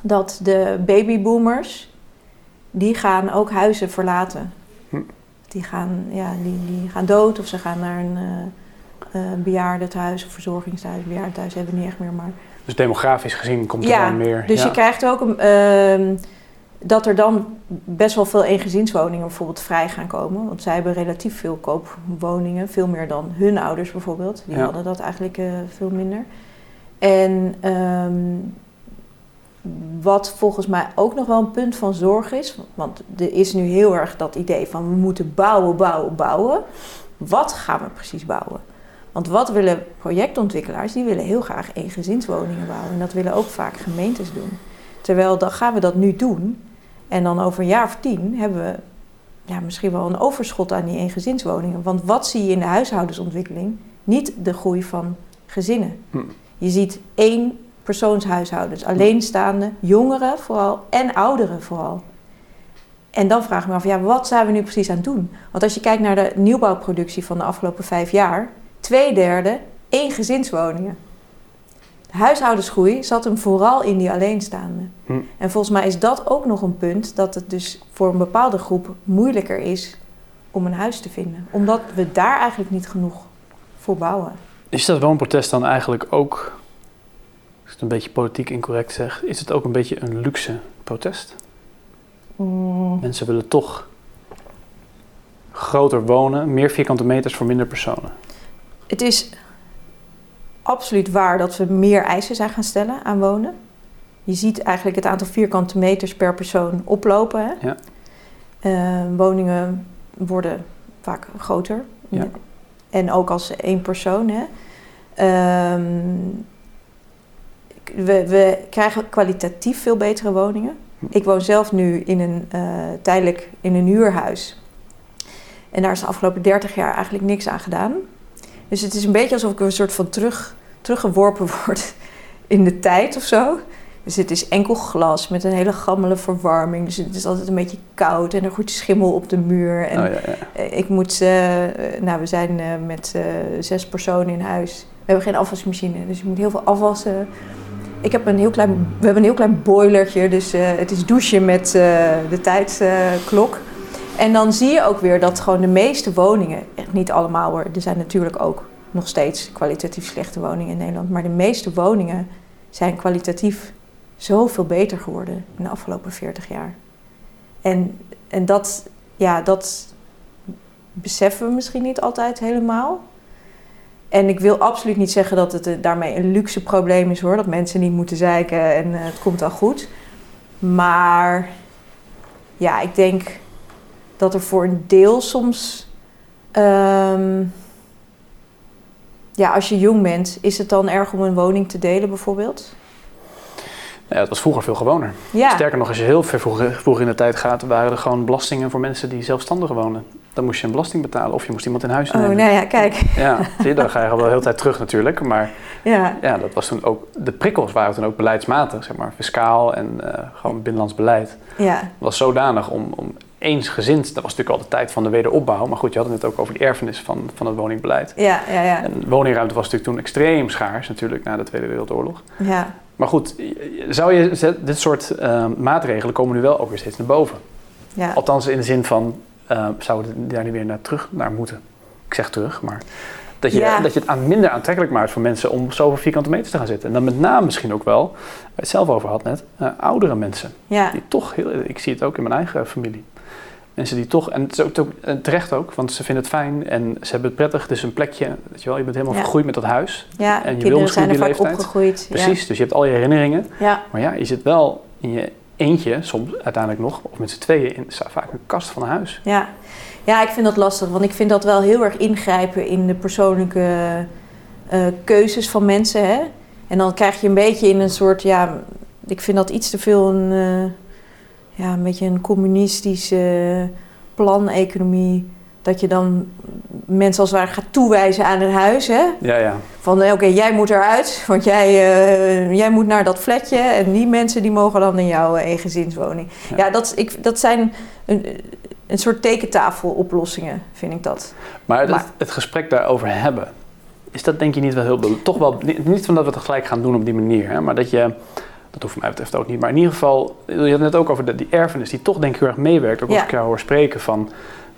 dat de babyboomers, die gaan ook huizen verlaten. Hm. Die, gaan, ja, die, die gaan dood of ze gaan naar een uh, uh, bejaardentehuis of verzorgingshuis. Bejaardentehuis hebben we niet echt meer, maar... Dus demografisch gezien komt er dan meer... Dus je krijgt ook een ehm, dat er dan best wel veel eengezinswoningen bijvoorbeeld vrij gaan komen. Want zij hebben relatief veel koopwoningen, veel meer dan hun ouders bijvoorbeeld. Die hadden dat eigenlijk uh, veel minder. En um, wat volgens mij ook nog wel een punt van zorg is, want er is nu heel erg dat idee van we moeten bouwen, bouwen, bouwen. Wat gaan we precies bouwen? Want wat willen projectontwikkelaars? Die willen heel graag eengezinswoningen bouwen. En dat willen ook vaak gemeentes doen. Terwijl dan gaan we dat nu doen. En dan over een jaar of tien hebben we ja, misschien wel een overschot aan die eengezinswoningen. Want wat zie je in de huishoudensontwikkeling? Niet de groei van gezinnen. Hm. Je ziet één persoonshuishoudens, alleenstaande, jongeren vooral en ouderen vooral. En dan vraag ik me af, ja, wat zijn we nu precies aan het doen? Want als je kijkt naar de nieuwbouwproductie van de afgelopen vijf jaar, twee derde één gezinswoningen. De huishoudensgroei zat hem vooral in die alleenstaanden. Hm. En volgens mij is dat ook nog een punt dat het dus voor een bepaalde groep moeilijker is om een huis te vinden. Omdat we daar eigenlijk niet genoeg voor bouwen. Is dat woonprotest dan eigenlijk ook, als ik het een beetje politiek incorrect zeg, is het ook een beetje een luxe protest? Mm. Mensen willen toch groter wonen, meer vierkante meters voor minder personen. Het is absoluut waar dat we meer eisen zijn gaan stellen aan wonen. Je ziet eigenlijk het aantal vierkante meters per persoon oplopen. Hè? Ja. Uh, woningen worden vaak groter. Ja. En ook als één persoon. Hè? Uh, we, we, krijgen kwalitatief veel betere woningen. Ik woon zelf nu in een, uh, tijdelijk in een huurhuis. En daar is de afgelopen 30 jaar eigenlijk niks aan gedaan. Dus het is een beetje alsof ik een soort van terug, teruggeworpen word in de tijd of zo. Dus het is enkel glas met een hele gammele verwarming. Dus het is altijd een beetje koud en er groeit schimmel op de muur. En oh, ja, ja. Eh, ik moet, uh, nou we zijn uh, met uh, zes personen in huis. We hebben geen afwasmachine, dus je moet heel veel afwassen. Ik heb een heel klein, we hebben een heel klein boilertje, dus het is douchen met de tijdsklok. En dan zie je ook weer dat gewoon de meeste woningen, echt niet allemaal hoor, er zijn natuurlijk ook nog steeds kwalitatief slechte woningen in Nederland, maar de meeste woningen zijn kwalitatief zoveel beter geworden in de afgelopen 40 jaar. En, en dat, ja, dat beseffen we misschien niet altijd helemaal. En ik wil absoluut niet zeggen dat het daarmee een luxe probleem is hoor, dat mensen niet moeten zeiken en uh, het komt al goed. Maar ja, ik denk dat er voor een deel soms. Um, ja, als je jong bent, is het dan erg om een woning te delen bijvoorbeeld? Ja, het was vroeger veel gewoner. Ja. Sterker nog, als je heel ver vroeger, in de tijd gaat, waren er gewoon belastingen voor mensen die zelfstandig wonen. Dan moest je een belasting betalen of je moest iemand in huis nemen. Oh, nou ja, kijk. Ja, zie je, dan ga je al wel de hele tijd terug natuurlijk. Maar ja. ja, dat was toen ook, de prikkels waren toen ook beleidsmatig, zeg maar, fiscaal en uh, gewoon binnenlands beleid. Ja. Was zodanig om, om eensgezind, dat was natuurlijk al de tijd van de wederopbouw. Maar goed, je had het net ook over de erfenis van, van het woningbeleid. Ja, ja, ja. En woningruimte was natuurlijk toen extreem schaars, natuurlijk, na de Tweede Wereldoorlog. Ja. Maar goed, zou je, dit soort uh, maatregelen komen nu wel ook weer steeds naar boven. Ja. Althans in de zin van, uh, zouden we daar niet weer naar terug naar moeten? Ik zeg terug, maar dat je, dat je het aan minder aantrekkelijk maakt voor mensen om zoveel vierkante meters te gaan zitten. En dan met name misschien ook wel, waar je het zelf over had net, uh, oudere mensen. Ja. Die toch heel, ik zie het ook in mijn eigen familie. Mensen die toch, en het is ook, terecht ook, want ze vinden het fijn en ze hebben het prettig. Het is een plekje, weet je wel, je bent helemaal vergroeid met dat huis. Ja, en je wil zijn er vaak leeftijd. opgegroeid. Precies, dus je hebt al je herinneringen. Ja. Maar ja, je zit wel in je eentje, soms uiteindelijk nog, of met z'n tweeën, in vaak een kast van een huis. Ja. ja, ik vind dat lastig, want ik vind dat wel heel erg ingrijpen in de persoonlijke uh, keuzes van mensen. Hè? En dan krijg je een beetje in een soort, ja, ik vind dat iets te veel een... Uh, ja, een beetje een communistische planeconomie dat je dan mensen als het ware gaat toewijzen aan een huis. Hè? Ja, ja. Van oké, jij moet eruit, want jij, uh, jij moet naar dat flatje. En die mensen die mogen dan in jouw eengezinswoning. Ja, ja dat, ik, dat zijn een, een soort tekentafeloplossingen, vind ik dat. Maar, het, het gesprek daarover hebben, is dat denk je niet wel heel... Toch wel, niet van dat we het gelijk gaan doen op die manier, hè, maar dat je... Dat hoeft mij betreft ook niet. Maar in ieder geval, je had het net ook over de, die erfenis die toch denk ik heel erg meewerkt. Ook als ik jou hoor spreken van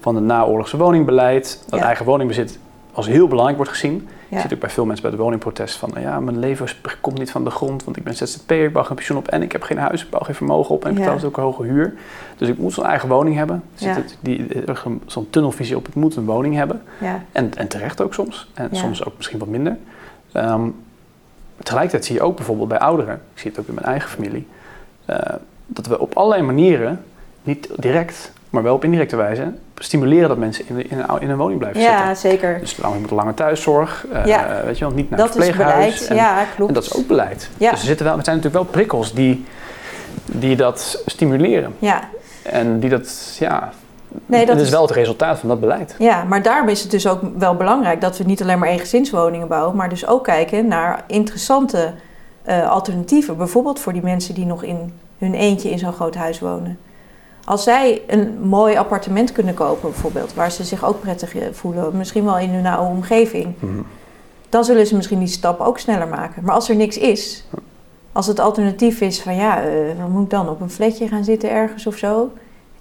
van het naoorlogse woningbeleid. Dat eigen woningbezit als heel belangrijk wordt gezien. Je ziet ook bij veel mensen bij de woningprotest van... Nou ja, mijn leven komt niet van de grond, want ik ben ZZP'er, ik bouw geen pensioen op... en ik heb geen huis, ik bouw geen vermogen op en ik betaal dus ook een hoge huur. Dus ik moet zo'n eigen woning hebben. Ja. Zo'n tunnelvisie op, ik moet een woning hebben. En, en terecht ook soms. En soms ook misschien wat minder. Um, tegelijkertijd zie je ook bijvoorbeeld bij ouderen... ik zie het ook in mijn eigen familie... Uh, dat we op allerlei manieren, niet direct maar wel op indirecte wijze stimuleren dat mensen in, in, een, in een woning blijven zitten. Ja, zeker. Dus lang met lange thuiszorg, uh, ja. weet je wel, niet naar dat het verpleeghuis. Is beleid. ja, klopt. En dat is ook beleid. Ja. Dus er, zitten wel, er zijn natuurlijk wel prikkels die, die dat stimuleren. Ja. En die dat, ja, Nee, dat is wel het resultaat van dat beleid. Ja, maar daarom is het dus ook wel belangrijk dat we niet alleen maar eengezinswoningen bouwen, maar dus ook kijken naar interessante uh, alternatieven. Bijvoorbeeld voor die mensen die nog in hun eentje in zo'n groot huis wonen. Als zij een mooi appartement kunnen kopen, bijvoorbeeld, waar ze zich ook prettig eh, voelen, misschien wel in hun oude omgeving, mhm. dan zullen ze misschien die stap ook sneller maken. Maar als er niks is, als het alternatief is van ja, uh, wat moet ik dan op een flatje gaan zitten ergens of zo?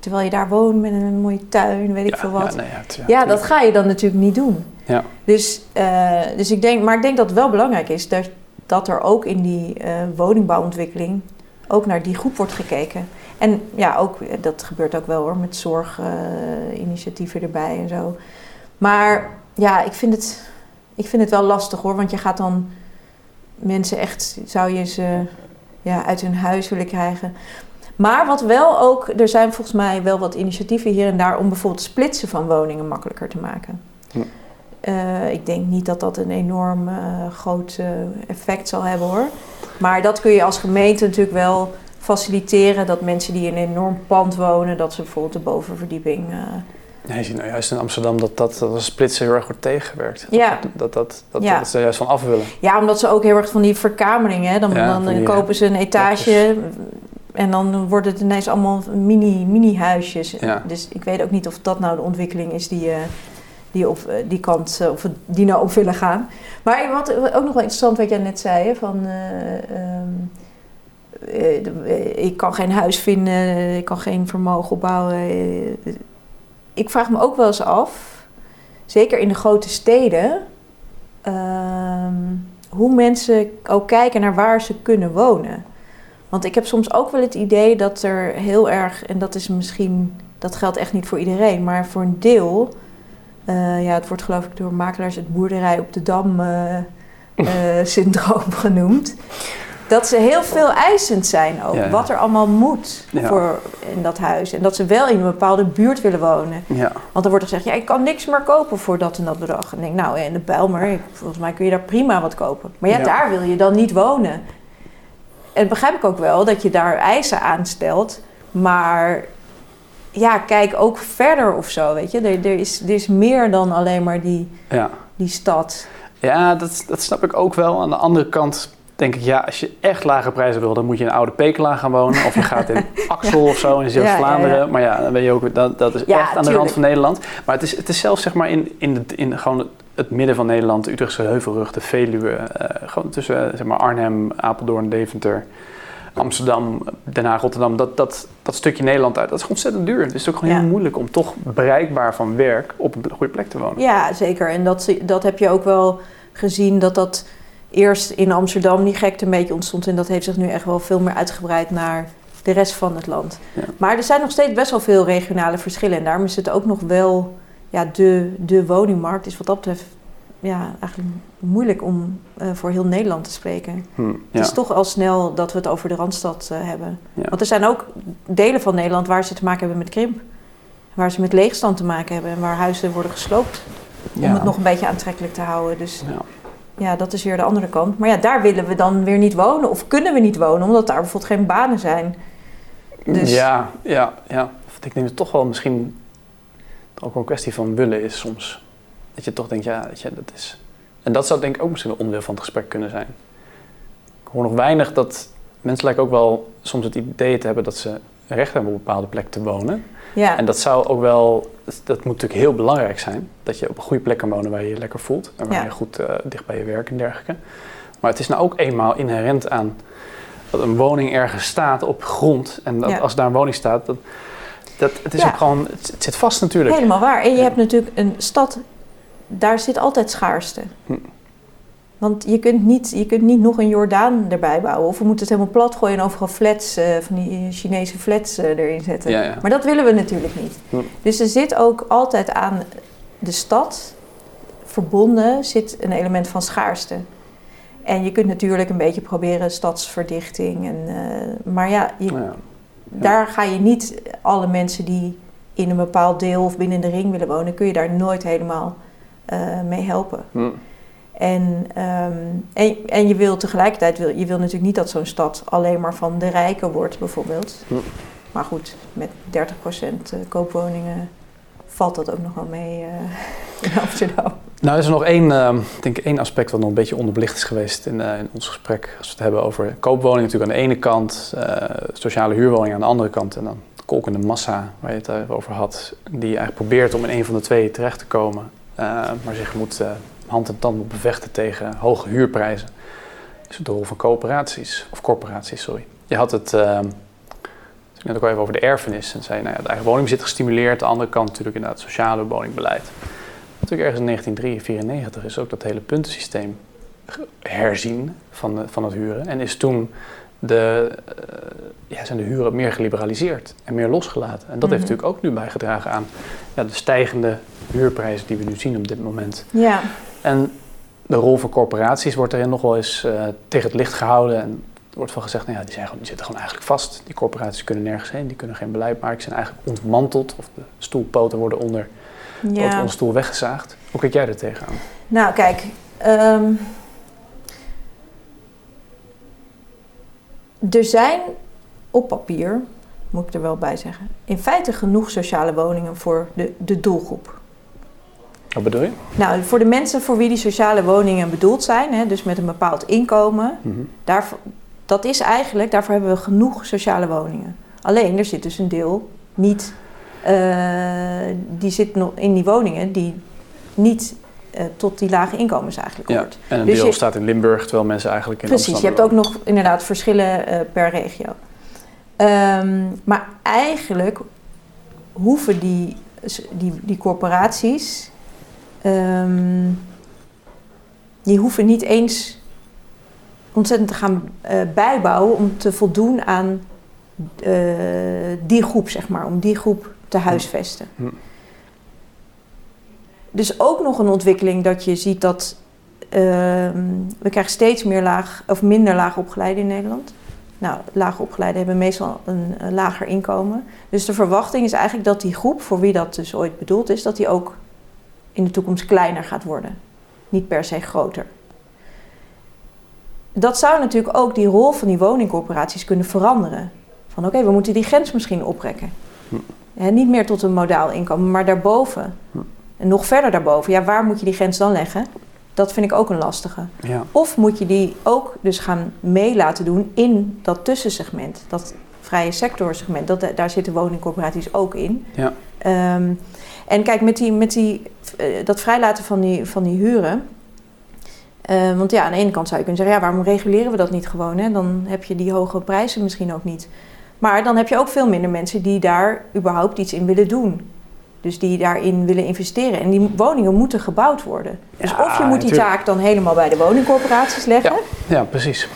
Terwijl je daar woont met een mooie tuin, weet ik veel wat. Ja, ja, ja, dat ga je dan natuurlijk niet doen. Ja. Dus, uh, dus ik denk, maar ik denk dat het wel belangrijk is dat, dat er ook in die woningbouwontwikkeling ook naar die groep wordt gekeken. En ja, ook, dat gebeurt ook wel hoor, met zorginitiatieven erbij en zo. Maar ja, ik vind, het, ik vind het wel lastig hoor, want je gaat dan mensen echt, zou je ze ja, uit hun huis willen krijgen. Maar wat wel ook, er zijn volgens mij wel wat initiatieven hier en daar om bijvoorbeeld splitsen van woningen makkelijker te maken. Uh, ik denk niet dat dat een enorm uh, groot uh, effect zal hebben hoor. Maar dat kun je als gemeente natuurlijk wel faciliteren dat mensen die in een enorm pand wonen, dat ze bijvoorbeeld de bovenverdieping. Ja, je ziet nou juist in Amsterdam dat dat, dat splitsen heel erg wordt tegengewerkt. Ja. Dat, dat, dat, dat, ze juist van af willen. Ja, omdat ze ook heel erg van die verkamering, hè. Dan, dan kopen ze een etage en dan worden het ineens allemaal mini, mini huisjes. Ja. Dus ik weet ook niet of dat nou de ontwikkeling is die, uh, die op uh, die kant, uh, of die nou op willen gaan. Maar wat ook nog wel interessant wat jij net zei, hè, van... Um, uh, ik kan geen huis vinden, ik kan geen vermogen opbouwen. Eh, ik vraag me ook wel eens af, zeker in de grote steden, ehm, hoe mensen ook kijken naar waar ze kunnen wonen. Want ik heb soms ook wel het idee dat er heel erg, en dat is misschien, dat geldt echt niet voor iedereen, maar voor een deel, uh, ja, het wordt geloof ik door makelaars het boerderij op de dam uh, syndroom genoemd dat ze heel veel eisend zijn ook. Wat er allemaal moet voor in dat huis. En dat ze wel in een bepaalde buurt willen wonen. Ja. Want er wordt gezegd, ja, ik kan niks meer kopen voor dat en dat bedrag. En ik denk, nou, in de Bijlmer, volgens mij kun je daar prima wat kopen. Maar ja, daar wil je dan niet wonen. En begrijp ik ook wel dat je daar eisen aan stelt. Maar ja, kijk ook verder of zo, weet je. Er, er, is, er is meer dan alleen maar die, die stad. Ja, dat, dat snap ik ook wel. Aan de andere kant denk ik, ja, als je echt lage prijzen wil, dan moet je in oude Pekela gaan wonen. Of je gaat in Axel of zo in Zeeuws-Vlaanderen. Maar ja, dan ben je ook, dat, dat is echt aan de rand van Nederland. Maar het is, het is zelfs zeg maar in, in, de, in gewoon het midden van Nederland, de Utrechtse Heuvelrug, de Veluwe. Uh, gewoon tussen zeg maar Arnhem, Apeldoorn, Deventer. Amsterdam, Den Haag, Rotterdam, dat, dat, dat stukje Nederland uit, dat is ontzettend duur. Het is ook gewoon heel moeilijk om toch bereikbaar van werk op een goede plek te wonen. Ja, zeker. En dat, dat heb je ook wel gezien dat dat eerst in Amsterdam die gekte een beetje ontstond. En dat heeft zich nu echt wel veel meer uitgebreid naar de rest van het land. Maar er zijn nog steeds best wel veel regionale verschillen. En daarom is het ook nog wel, ja, de, de woningmarkt is wat dat betreft ja, eigenlijk moeilijk om uh, voor heel Nederland te spreken. Hm, ja. Het is toch al snel dat we het over de Randstad uh, hebben. Ja. Want er zijn ook delen van Nederland waar ze te maken hebben met krimp. Waar ze met leegstand te maken hebben en waar huizen worden gesloopt. Om het nog een beetje aantrekkelijk te houden. Dus ja, dat is weer de andere kant. Maar ja, daar willen we dan weer niet wonen. Of kunnen we niet wonen, omdat daar bijvoorbeeld geen banen zijn. Dus... Ja, ja, ja. Ik denk dat toch wel misschien ook een kwestie van willen is soms. Dat je toch denkt, ja, dat, je, dat is... En dat zou denk ik ook misschien een onderdeel van het gesprek kunnen zijn. Ik hoor nog weinig dat... Mensen lijken ook wel soms het idee te hebben dat ze recht hebben op een bepaalde plek te wonen. Ja. En dat zou ook wel, dat moet natuurlijk heel belangrijk zijn. Dat je op een goede plek kan wonen waar je je lekker voelt. En waar je goed uh, dicht bij je werk en dergelijke. Maar het is nou ook eenmaal inherent aan dat een woning ergens staat op grond. En dat als daar een woning staat, dat, dat, het is ook gewoon, het, zit vast natuurlijk. Helemaal waar. En je hebt natuurlijk een stad, daar zit altijd schaarste. Hm. Want je kunt, niet, je kunt niet nog een Jordaan erbij bouwen. Of we moeten het helemaal plat gooien en overal flats, uh, van die Chinese flats uh, erin zetten. Ja, ja. Maar dat willen we natuurlijk niet. Hm. Dus er zit ook altijd aan de stad verbonden zit een element van schaarste. En je kunt natuurlijk een beetje proberen stadsverdichting. En, uh, maar ja, je, ja, daar ga je niet alle mensen die in een bepaald deel of binnen de ring willen wonen, kun je daar nooit helemaal mee helpen. Hm. En, um, en, en, je wil tegelijkertijd, wil, je wil natuurlijk niet dat zo'n stad alleen maar van de rijken wordt, bijvoorbeeld. Hm. Maar goed, met 30% eh, koopwoningen valt dat ook nog wel mee uh, in Amsterdam. Nou, is er nog één, uh, denk één aspect wat nog een beetje onderbelicht is geweest in, uh, in ons gesprek. Als we het hebben over koopwoningen natuurlijk aan de ene kant, sociale huurwoningen aan de andere kant. En dan de kolkende massa waar je het over had, die eigenlijk probeert om in een van de twee terecht te komen. maar zich moet hand en tand moet bevechten tegen hoge huurprijzen. is de rol van coöperaties, of corporaties, sorry. Je had het uh, net ook al even over de erfenis. En zei, nou ja, de eigen woningbezit gestimuleerd. De andere kant natuurlijk inderdaad het sociale woningbeleid. Natuurlijk ergens in 1994 is ook dat hele puntensysteem herzien van, van het huren. En is toen de, uh, ja, zijn de huren meer geliberaliseerd en meer losgelaten. En dat heeft mhm. natuurlijk ook nu bijgedragen aan ja, de stijgende huurprijzen die we nu zien op dit moment. Ja. En de rol van corporaties wordt erin nog wel eens uh, tegen het licht gehouden. En er wordt van gezegd, nou ja, die, zijn gewoon, die zitten gewoon eigenlijk vast. Die corporaties kunnen nergens heen, die kunnen geen beleid maken. Ze zijn eigenlijk ontmanteld of de stoelpoten worden onder, ja. onder de stoel weggezaagd. Hoe kijk jij er tegenaan? Nou, kijk. Um, er zijn op papier, moet ik er wel bij zeggen, in feite genoeg sociale woningen voor de, de doelgroep. Wat bedoel je? Nou, voor de mensen voor wie die sociale woningen bedoeld zijn, hè, dus met een bepaald inkomen, mm dat is eigenlijk, daarvoor hebben we genoeg sociale woningen. Alleen er zit dus een deel niet, die zit nog in die woningen die niet uh, tot die lage inkomens eigenlijk ja, hoort. En een dus deel staat in Limburg, terwijl mensen eigenlijk in Precies, je hebt ook nog inderdaad verschillen uh, per regio. Um, maar eigenlijk hoeven die, die, die corporaties Um, die hoeven niet eens ontzettend te gaan uh, bijbouwen om te voldoen aan die groep, zeg maar, om die groep te huisvesten. Hm. Dus ook nog een ontwikkeling dat je ziet dat uh, we krijgen steeds meer laag of minder laag opgeleiden in Nederland. Nou, laag opgeleiden hebben meestal een, een, lager inkomen. Dus de verwachting is eigenlijk dat die groep, voor wie dat dus ooit bedoeld is, dat die ook in de toekomst kleiner gaat worden. Niet per se groter. Dat zou natuurlijk ook die rol van die woningcorporaties kunnen veranderen. Van oké, we moeten die grens misschien oprekken. Hm. Niet meer tot een modaal inkomen, maar daarboven. Hm. En nog verder daarboven. Ja, waar moet je die grens dan leggen? Dat vind ik ook een lastige. Ja. Of moet je die ook dus gaan mee laten doen in dat tussensegment. Dat vrije sectorsegment. Dat, daar zitten woningcorporaties ook in. Ja. Um, en kijk, met, die, met die, uh, dat vrijlaten van die, van die huren. Uh, want ja, aan de ene kant zou je kunnen zeggen, ja, waarom reguleren we dat niet gewoon? Hè? Dan heb je die hoge prijzen misschien ook niet. Maar dan heb je ook veel minder mensen die daar überhaupt iets in willen doen. Dus die daarin willen investeren. En die woningen moeten gebouwd worden. Dus of je moet die taak dan helemaal bij de woningcorporaties leggen. Ja, ja precies.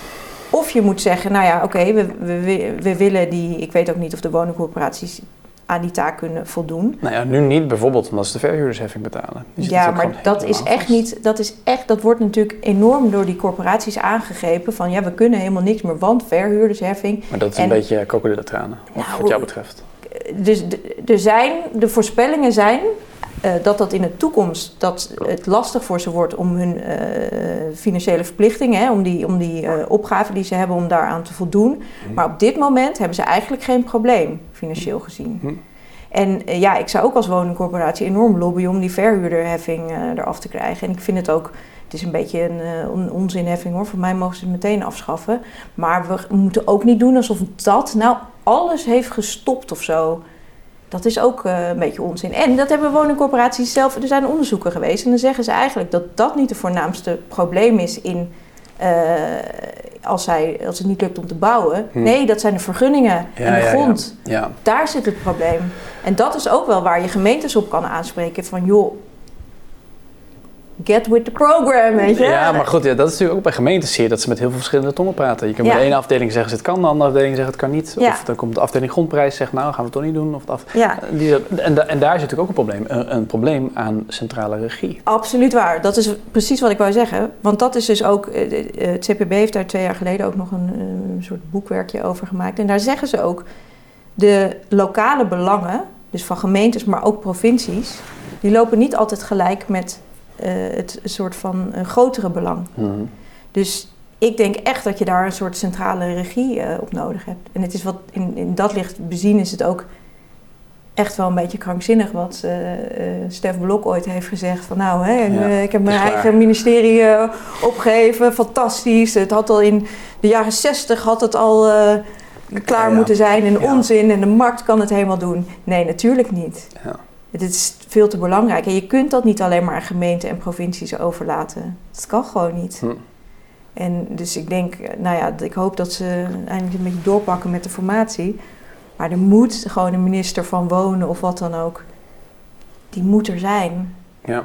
Of je moet zeggen, nou ja, oké, we, we, we willen die... Ik weet ook niet of de woningcorporaties aan die taak kunnen voldoen. Nou ja, nu niet bijvoorbeeld omdat ze de verhuurdersheffing betalen. ja, maar dat is echt niet, dat is echt, dat wordt natuurlijk enorm door die corporaties aangegrepen van ja, we kunnen helemaal niks meer, want verhuurdersheffing. Maar dat is een beetje krokodillentranen, nou, wat jou betreft. Dus er zijn, de voorspellingen zijn uh, dat dat in de toekomst dat het lastig voor ze wordt om hun uh, financiële verplichtingen, hè, om die, om die uh, opgaven die ze hebben, om daaraan te voldoen. Mhm. Maar op dit moment hebben ze eigenlijk geen probleem, financieel gezien. Mhm. En ja, ik zou ook als woningcorporatie enorm lobbyen om die verhuurderheffing eraf te krijgen. En ik vind het ook het is een beetje een, een onzinheffing hoor. Voor mij mogen ze het meteen afschaffen. Maar we moeten ook niet doen alsof dat nou alles heeft gestopt of zo. Dat is ook uh, een beetje onzin. En dat hebben woningcorporaties zelf. Er zijn onderzoeken geweest. En dan zeggen ze eigenlijk dat dat niet het voornaamste probleem is in. Uh, als, zij, als het niet lukt om te bouwen. Hm. Nee, dat zijn de vergunningen en de grond. Ja, ja. Daar zit het probleem. En dat is ook wel waar je gemeentes op kan aanspreken. Van joh, get with the program, weet je. Ja, maar goed, ja, dat is natuurlijk ook bij gemeentes zie je dat ze met heel veel verschillende tongen praten. Je kunt met de ene afdeling zeggen ze het kan, de andere afdeling zegt het kan niet. Of dan komt de afdeling grondprijs zegt nou gaan we het toch niet doen. Of af... ja. Die, en, en daar zit natuurlijk ook een probleem, een, een, probleem aan centrale regie. Absoluut waar, dat is precies wat ik wou zeggen. Want dat is dus ook, eh, eh, het CPB heeft daar twee jaar geleden ook nog een, een soort boekwerkje over gemaakt. En daar zeggen ze ook, de lokale belangen, dus van gemeentes, maar ook provincies, die lopen niet altijd gelijk met het een soort van een grotere belang. Mhm. Dus ik denk echt dat je daar een soort centrale regie uh, op nodig hebt. En het is wat in, in dat licht bezien is het ook echt wel een beetje krankzinnig wat uh, Stef Blok ooit heeft gezegd. Van nou, hè, ik heb mijn eigen ministerie opgegeven, fantastisch. Het had al in de jaren zestig had het al klaar moeten zijn en onzin en de markt kan het helemaal doen. Nee, natuurlijk niet. Het is veel te belangrijk. En je kunt dat niet alleen maar aan gemeenten en provincies overlaten. Dat kan gewoon niet. Hm. En dus ik denk, nou ja, ik hoop dat ze eindelijk een beetje doorpakken met de formatie. Maar er moet gewoon een minister van wonen of wat dan ook. Die moet er zijn. Ja.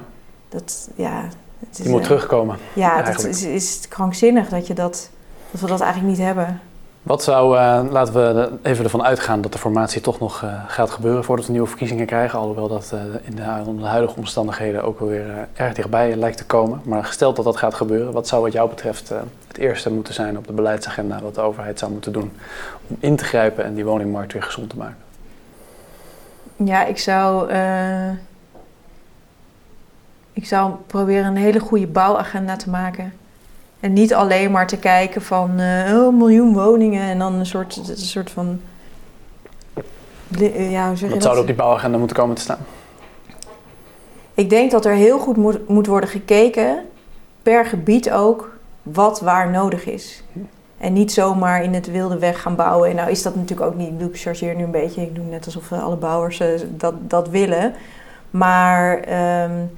Dat, ja. Het is, die moet terugkomen. Ja, het is, is krankzinnig dat, je dat, dat we dat eigenlijk niet hebben. Wat zou, uh, laten we even ervan uitgaan dat de formatie toch nog uh, gaat gebeuren voordat we nieuwe verkiezingen krijgen. Alhoewel dat uh, in de, de huidige omstandigheden ook weer erg dichtbij lijkt te komen. Maar gesteld dat dat gaat gebeuren, wat zou wat jou betreft het eerste moeten zijn op de beleidsagenda wat de overheid zou moeten doen om in te grijpen en die woningmarkt weer gezond te maken? Ja, ik zou, ik zou proberen een hele goede bouwagenda te maken. En niet alleen maar te kijken van uh, oh, een miljoen woningen en dan een soort, een soort van. Ja, hoe zeg je dat? zou er op die bouwagenda moeten komen te staan? Ik denk dat er heel goed moet, moet worden gekeken, per gebied ook, wat waar nodig is. En niet zomaar in het wilde weg gaan bouwen. En nou is dat natuurlijk ook niet. Ik, doe, chargeer nu een beetje. Ik doe net alsof alle bouwers uh, dat, dat willen. Maar um,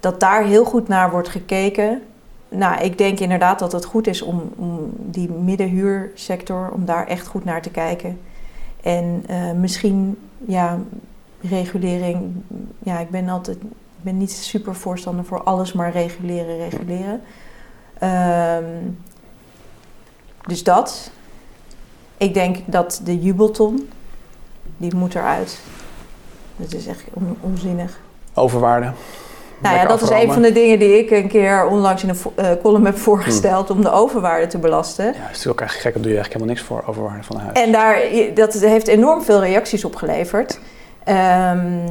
dat daar heel goed naar wordt gekeken nou, ik denk inderdaad dat het goed is om, die middenhuursector, om daar echt goed naar te kijken. En uh, misschien, ja, regulering. Ja, ik ben altijd, ik ben niet super voorstander voor alles maar reguleren, reguleren. Um, dus dat. Ik denk dat de jubelton, die moet eruit. Dat is echt on, onzinnig. Overwaarde. Nou ja, dat is een van de dingen die ik een keer onlangs in een uh, column heb voorgesteld hmm. om de overwaarde te belasten. Ja, dat is natuurlijk ook echt gek, daar doe je eigenlijk helemaal niks voor, overwaarde van een huis. En daar, dat heeft enorm veel reacties opgeleverd. Um,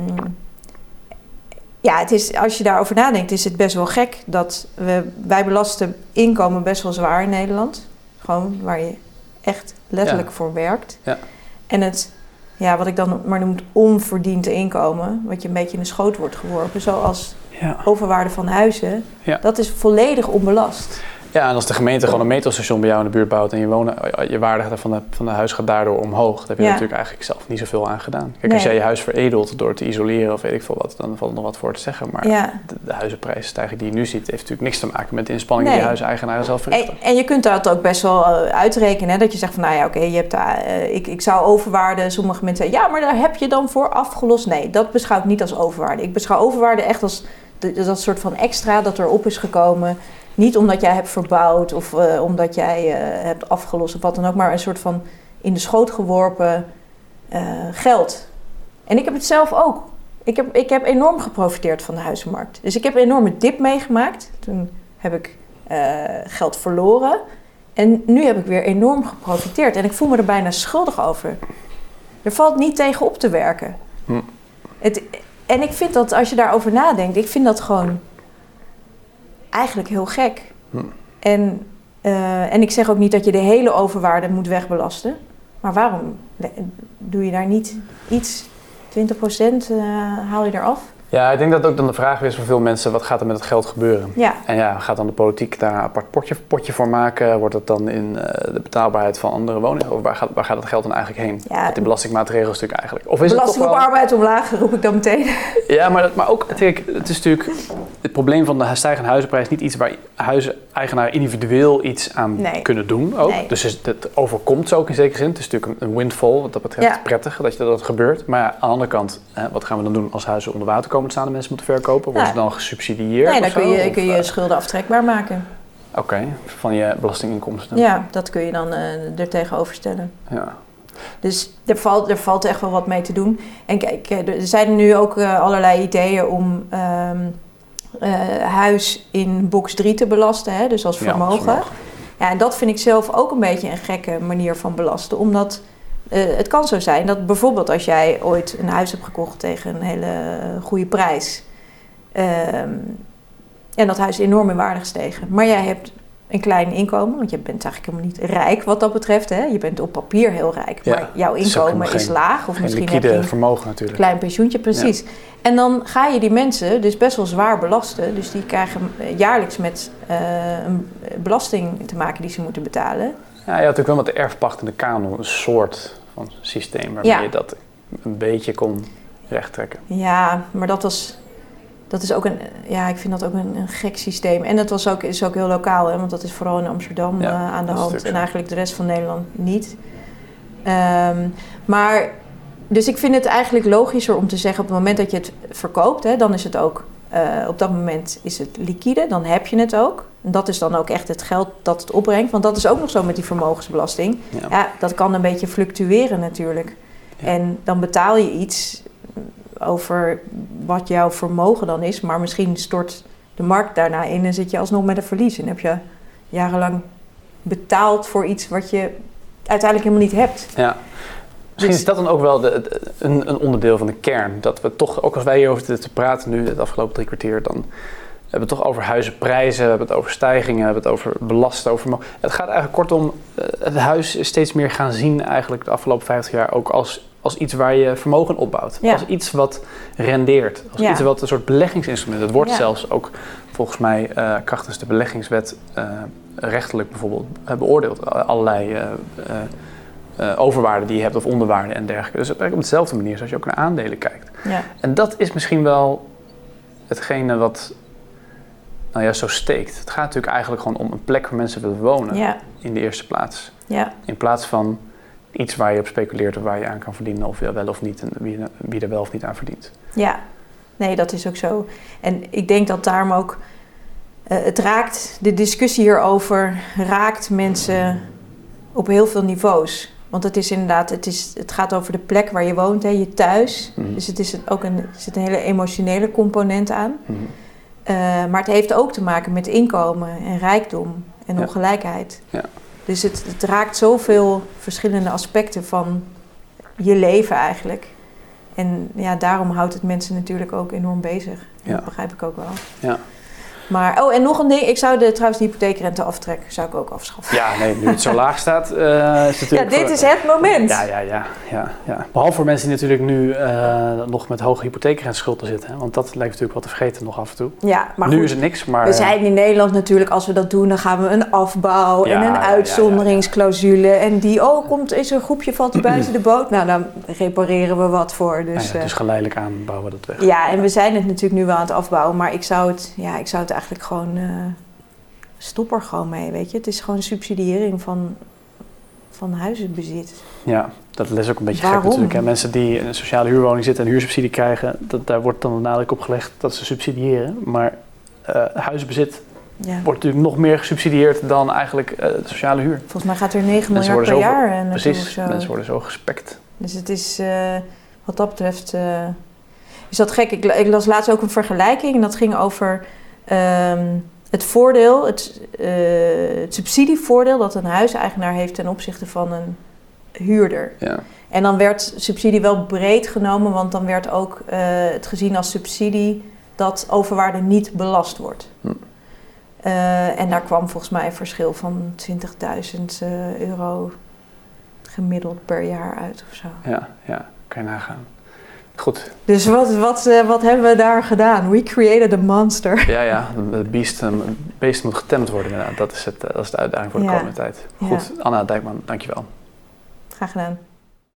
ja, het is, als je daarover nadenkt, is het best wel gek dat we, wij belasten inkomen best wel zwaar in Nederland. Gewoon waar je echt letterlijk voor werkt. Ja. En het, ja, wat ik dan maar noem, onverdiend inkomen, wat je een beetje in de schoot wordt geworpen, zoals ja. overwaarde van huizen, dat is volledig onbelast. Ja, en als de gemeente gewoon een metrostation bij jou in de buurt bouwt en je, wonen, je waarde van de, van de huis gaat daardoor omhoog, dan heb je natuurlijk eigenlijk zelf niet zoveel aan gedaan. Kijk, als jij je huis veredelt door te isoleren of weet ik veel wat, dan valt er nog wat voor te zeggen. Maar de, de huizenprijsstijging die je nu ziet, heeft natuurlijk niks te maken met de inspanningen die huiseigenaren zelf verrichten. En, en, je kunt dat ook best wel uh, uitrekenen, hè? dat je zegt van nou ja, oké, je hebt uh, ik, ik zou overwaarde, sommige mensen zeggen, ja, maar daar heb je dan voor afgelost. Nee, dat beschouw ik niet als overwaarde. Ik beschouw overwaarde echt als dat soort van extra dat erop is gekomen. Niet omdat jij hebt verbouwd of uh, omdat jij uh, hebt afgelost of wat dan ook, maar een soort van in de schoot geworpen uh, geld. En ik heb het zelf ook. Ik heb, ik heb enorm geprofiteerd van de huizenmarkt. Dus ik heb een enorme dip meegemaakt. Toen heb ik geld verloren. En nu heb ik weer enorm geprofiteerd. En ik voel me er bijna schuldig over. Er valt niet tegen op te werken. Hm. Het, en ik vind dat als je daarover nadenkt, ik vind dat gewoon eigenlijk heel gek. Hm. En, uh, en ik zeg ook niet dat je de hele overwaarde moet wegbelasten. Maar waarom doe je daar niet iets 20% uh, haal je eraf. Ja, ik denk dat ook dan de vraag is voor veel mensen, wat gaat er met het geld gebeuren? Ja. En ja, gaat dan de politiek daar een apart potje, potje voor maken? Wordt het dan in uh, de betaalbaarheid van andere woningen? Of waar gaat, waar gaat het geld dan eigenlijk heen? Ja, Met die belastingmaatregelen natuurlijk eigenlijk. Of is belasting het op arbeid omlaag, roep ik dan meteen. Ja, maar, dat, maar ook, kijk, het is natuurlijk het probleem van de stijgende huizenprijs niet iets waar huizeneigenaren individueel iets aan Nee. kunnen doen. Ook. Nee. Dus het, overkomt ze ook in zekere zin. Het is natuurlijk een, windfall wat dat betreft Ja. prettig dat, je, dat gebeurt. Maar aan de andere kant, hè, wat gaan we dan doen als huizen onder water komen te staan en mensen moeten verkopen? Worden Ja. ze dan gesubsidieerd? Nee, dan kun je, kun je eh, schulden aftrekbaar maken. Oké, van je belastinginkomsten. Ja, dat kun je dan eh er tegenover stellen. Ja. Dus er valt, er valt echt wel wat mee te doen. En kijk, eh, er zijn nu ook allerlei ideeën om ehm, eh, huis in box 3 te belasten, hè, dus als Ja, vermogen. als vermogen. Ja, en dat vind ik zelf ook een beetje een gekke manier van belasten. Omdat eh, het kan zo zijn dat bijvoorbeeld als jij ooit een huis hebt gekocht tegen een hele goede prijs. ehm, en dat huis is enorm in waarde gestegen. Maar jij hebt een klein inkomen, want je bent eigenlijk helemaal niet rijk wat dat betreft. Hè? Je bent op papier heel rijk, Ja, maar jouw is ook inkomen is laag. Of misschien heb je een vermogen natuurlijk. klein pensioentje, precies. En dan ga je die mensen dus best wel zwaar belasten. Dus die krijgen jaarlijks met eh, een belasting te maken die ze moeten betalen. Ja, je had natuurlijk wel met de erfpacht en de kanon een soort van systeem waarmee Ja. je dat een beetje kon rechttrekken. Ja, maar dat was. Dat is ook een. Ja, ik vind dat ook een, een gek systeem. En dat was ook, is ook heel lokaal, hè, want dat is vooral in Amsterdam Ja, eh, aan de hand. En eigenlijk de rest van Nederland niet. Ehm, maar. Dus ik vind het eigenlijk logischer om te zeggen: op het moment dat je het verkoopt, hè, dan is het ook. Eh, op dat moment is het liquide, dan heb je het ook. En dat is dan ook echt het geld dat het opbrengt. Want dat is ook nog zo met die vermogensbelasting. Ja. Ja, dat kan een beetje fluctueren natuurlijk. Ja. En dan betaal je iets over wat jouw vermogen dan is, maar misschien stort de markt daarna in en zit je alsnog met een verlies. En heb je jarenlang betaald voor iets wat je uiteindelijk helemaal niet hebt. Ja. Misschien Dus- is dat dan ook wel de, een, een onderdeel van de kern. Dat we toch, ook als wij hierover zitten te praten nu, het afgelopen drie kwartier, dan hebben we het toch over huizenprijzen, we hebben het over stijgingen, we hebben het over belasten, over. Het gaat eigenlijk kortom, eh, het huis is steeds meer gaan zien eigenlijk de afgelopen 50 jaar ook als, als iets waar je vermogen opbouwt. Ja. Als iets wat rendeert. Als Ja. iets wat een soort beleggingsinstrument. Het wordt Ja. zelfs ook volgens mij eh krachtens de beleggingswet eh, rechtelijk bijvoorbeeld beoordeeld. Allerlei eh, overwaarden die je hebt of onderwaarden en dergelijke. Dus werkt op dezelfde manier zoals je ook naar aandelen kijkt. Ja, En dat is misschien wel hetgene wat nou ja, zo steekt. Het gaat natuurlijk eigenlijk gewoon om een plek waar mensen willen wonen ja, in de eerste plaats. ja. In plaats van iets waar je op speculeert of waar je aan kan verdienen of wel of niet en wie, wie er wel of niet aan verdient. ja. Nee, dat is ook zo. En ik denk dat daarom ook eh, het raakt, de discussie hierover raakt mensen op heel veel niveaus. Want het is inderdaad, het, is, het gaat over de plek waar je woont, hè, je thuis. Mhm. Dus het is ook een, er zit een hele emotionele component aan. Mhm. Eh, maar het heeft ook te maken met inkomen en rijkdom en Ja. ongelijkheid. Ja. Dus het, het raakt zoveel verschillende aspecten van je leven eigenlijk. En ja, daarom houdt het mensen natuurlijk ook enorm bezig. Ja. Dat begrijp ik ook wel. Ja. Maar, oh, en nog een ding. Ik zou de, trouwens de hypotheekrente aftrekken, zou ik ook afschaffen. Ja, nee, nu het zo laag staat, eh, is het Ja, natuurlijk... dit voor- is het moment. Ja, ja, ja, ja, ja. Behalve voor mensen die natuurlijk nu eh, nog met hoge hypotheekrenteschulden zitten. Hè? Want dat lijkt natuurlijk wel te vergeten nog af en toe. Ja, maar nu goed. is het niks, maar... We zijn in Nederland natuurlijk, als we dat doen, dan gaan we een afbouw Ja, en een ja, uitzonderingsclausule. En die, oh, komt, is er een groepje valt er buiten de boot? Nou, dan repareren we wat voor. Dus, ja, dus geleidelijk aan bouwen we dat weg. ja, en we zijn het natuurlijk nu wel aan het afbouwen, maar ik zou het, ja, ik zou het eigenlijk gewoon, eh stop er gewoon mee, weet je. Het is gewoon subsidiëring van, van huizenbezit. Ja, dat is ook een beetje Waarom? gek natuurlijk. Hè? Mensen die in een sociale huurwoning zitten en huursubsidie krijgen, dat, daar wordt dan de nadruk op gelegd dat ze subsidiëren. Maar eh huizenbezit Ja. wordt natuurlijk nog meer gesubsidieerd dan eigenlijk de sociale huur. Volgens mij gaat er 9 Mensen miljard per zo- jaar of Precies, mensen worden zo gespekt. Dus het is, wat dat betreft, is dat gek. Ik, ik las laatst ook een vergelijking en dat ging over ehm, het voordeel, het, eh, het subsidievoordeel dat een huiseigenaar heeft ten opzichte van een huurder. Ja. En dan werd subsidie wel breed genomen, want dan werd ook eh, het gezien als subsidie dat overwaarde niet belast wordt. Hm. Eh, en daar kwam volgens mij een verschil van 20.000 eh, euro gemiddeld per jaar uit of zo. Ja, ja, kan je nagaan. Goed. Dus wat, wat, uh, wat hebben we daar gedaan? We created a monster. Ja, ja. Het beest, um, beest moet getemd worden. Dat is, het, dat is de uitdaging voor de komende tijd. Goed. Anna Dijkman, dankjewel. Graag gedaan.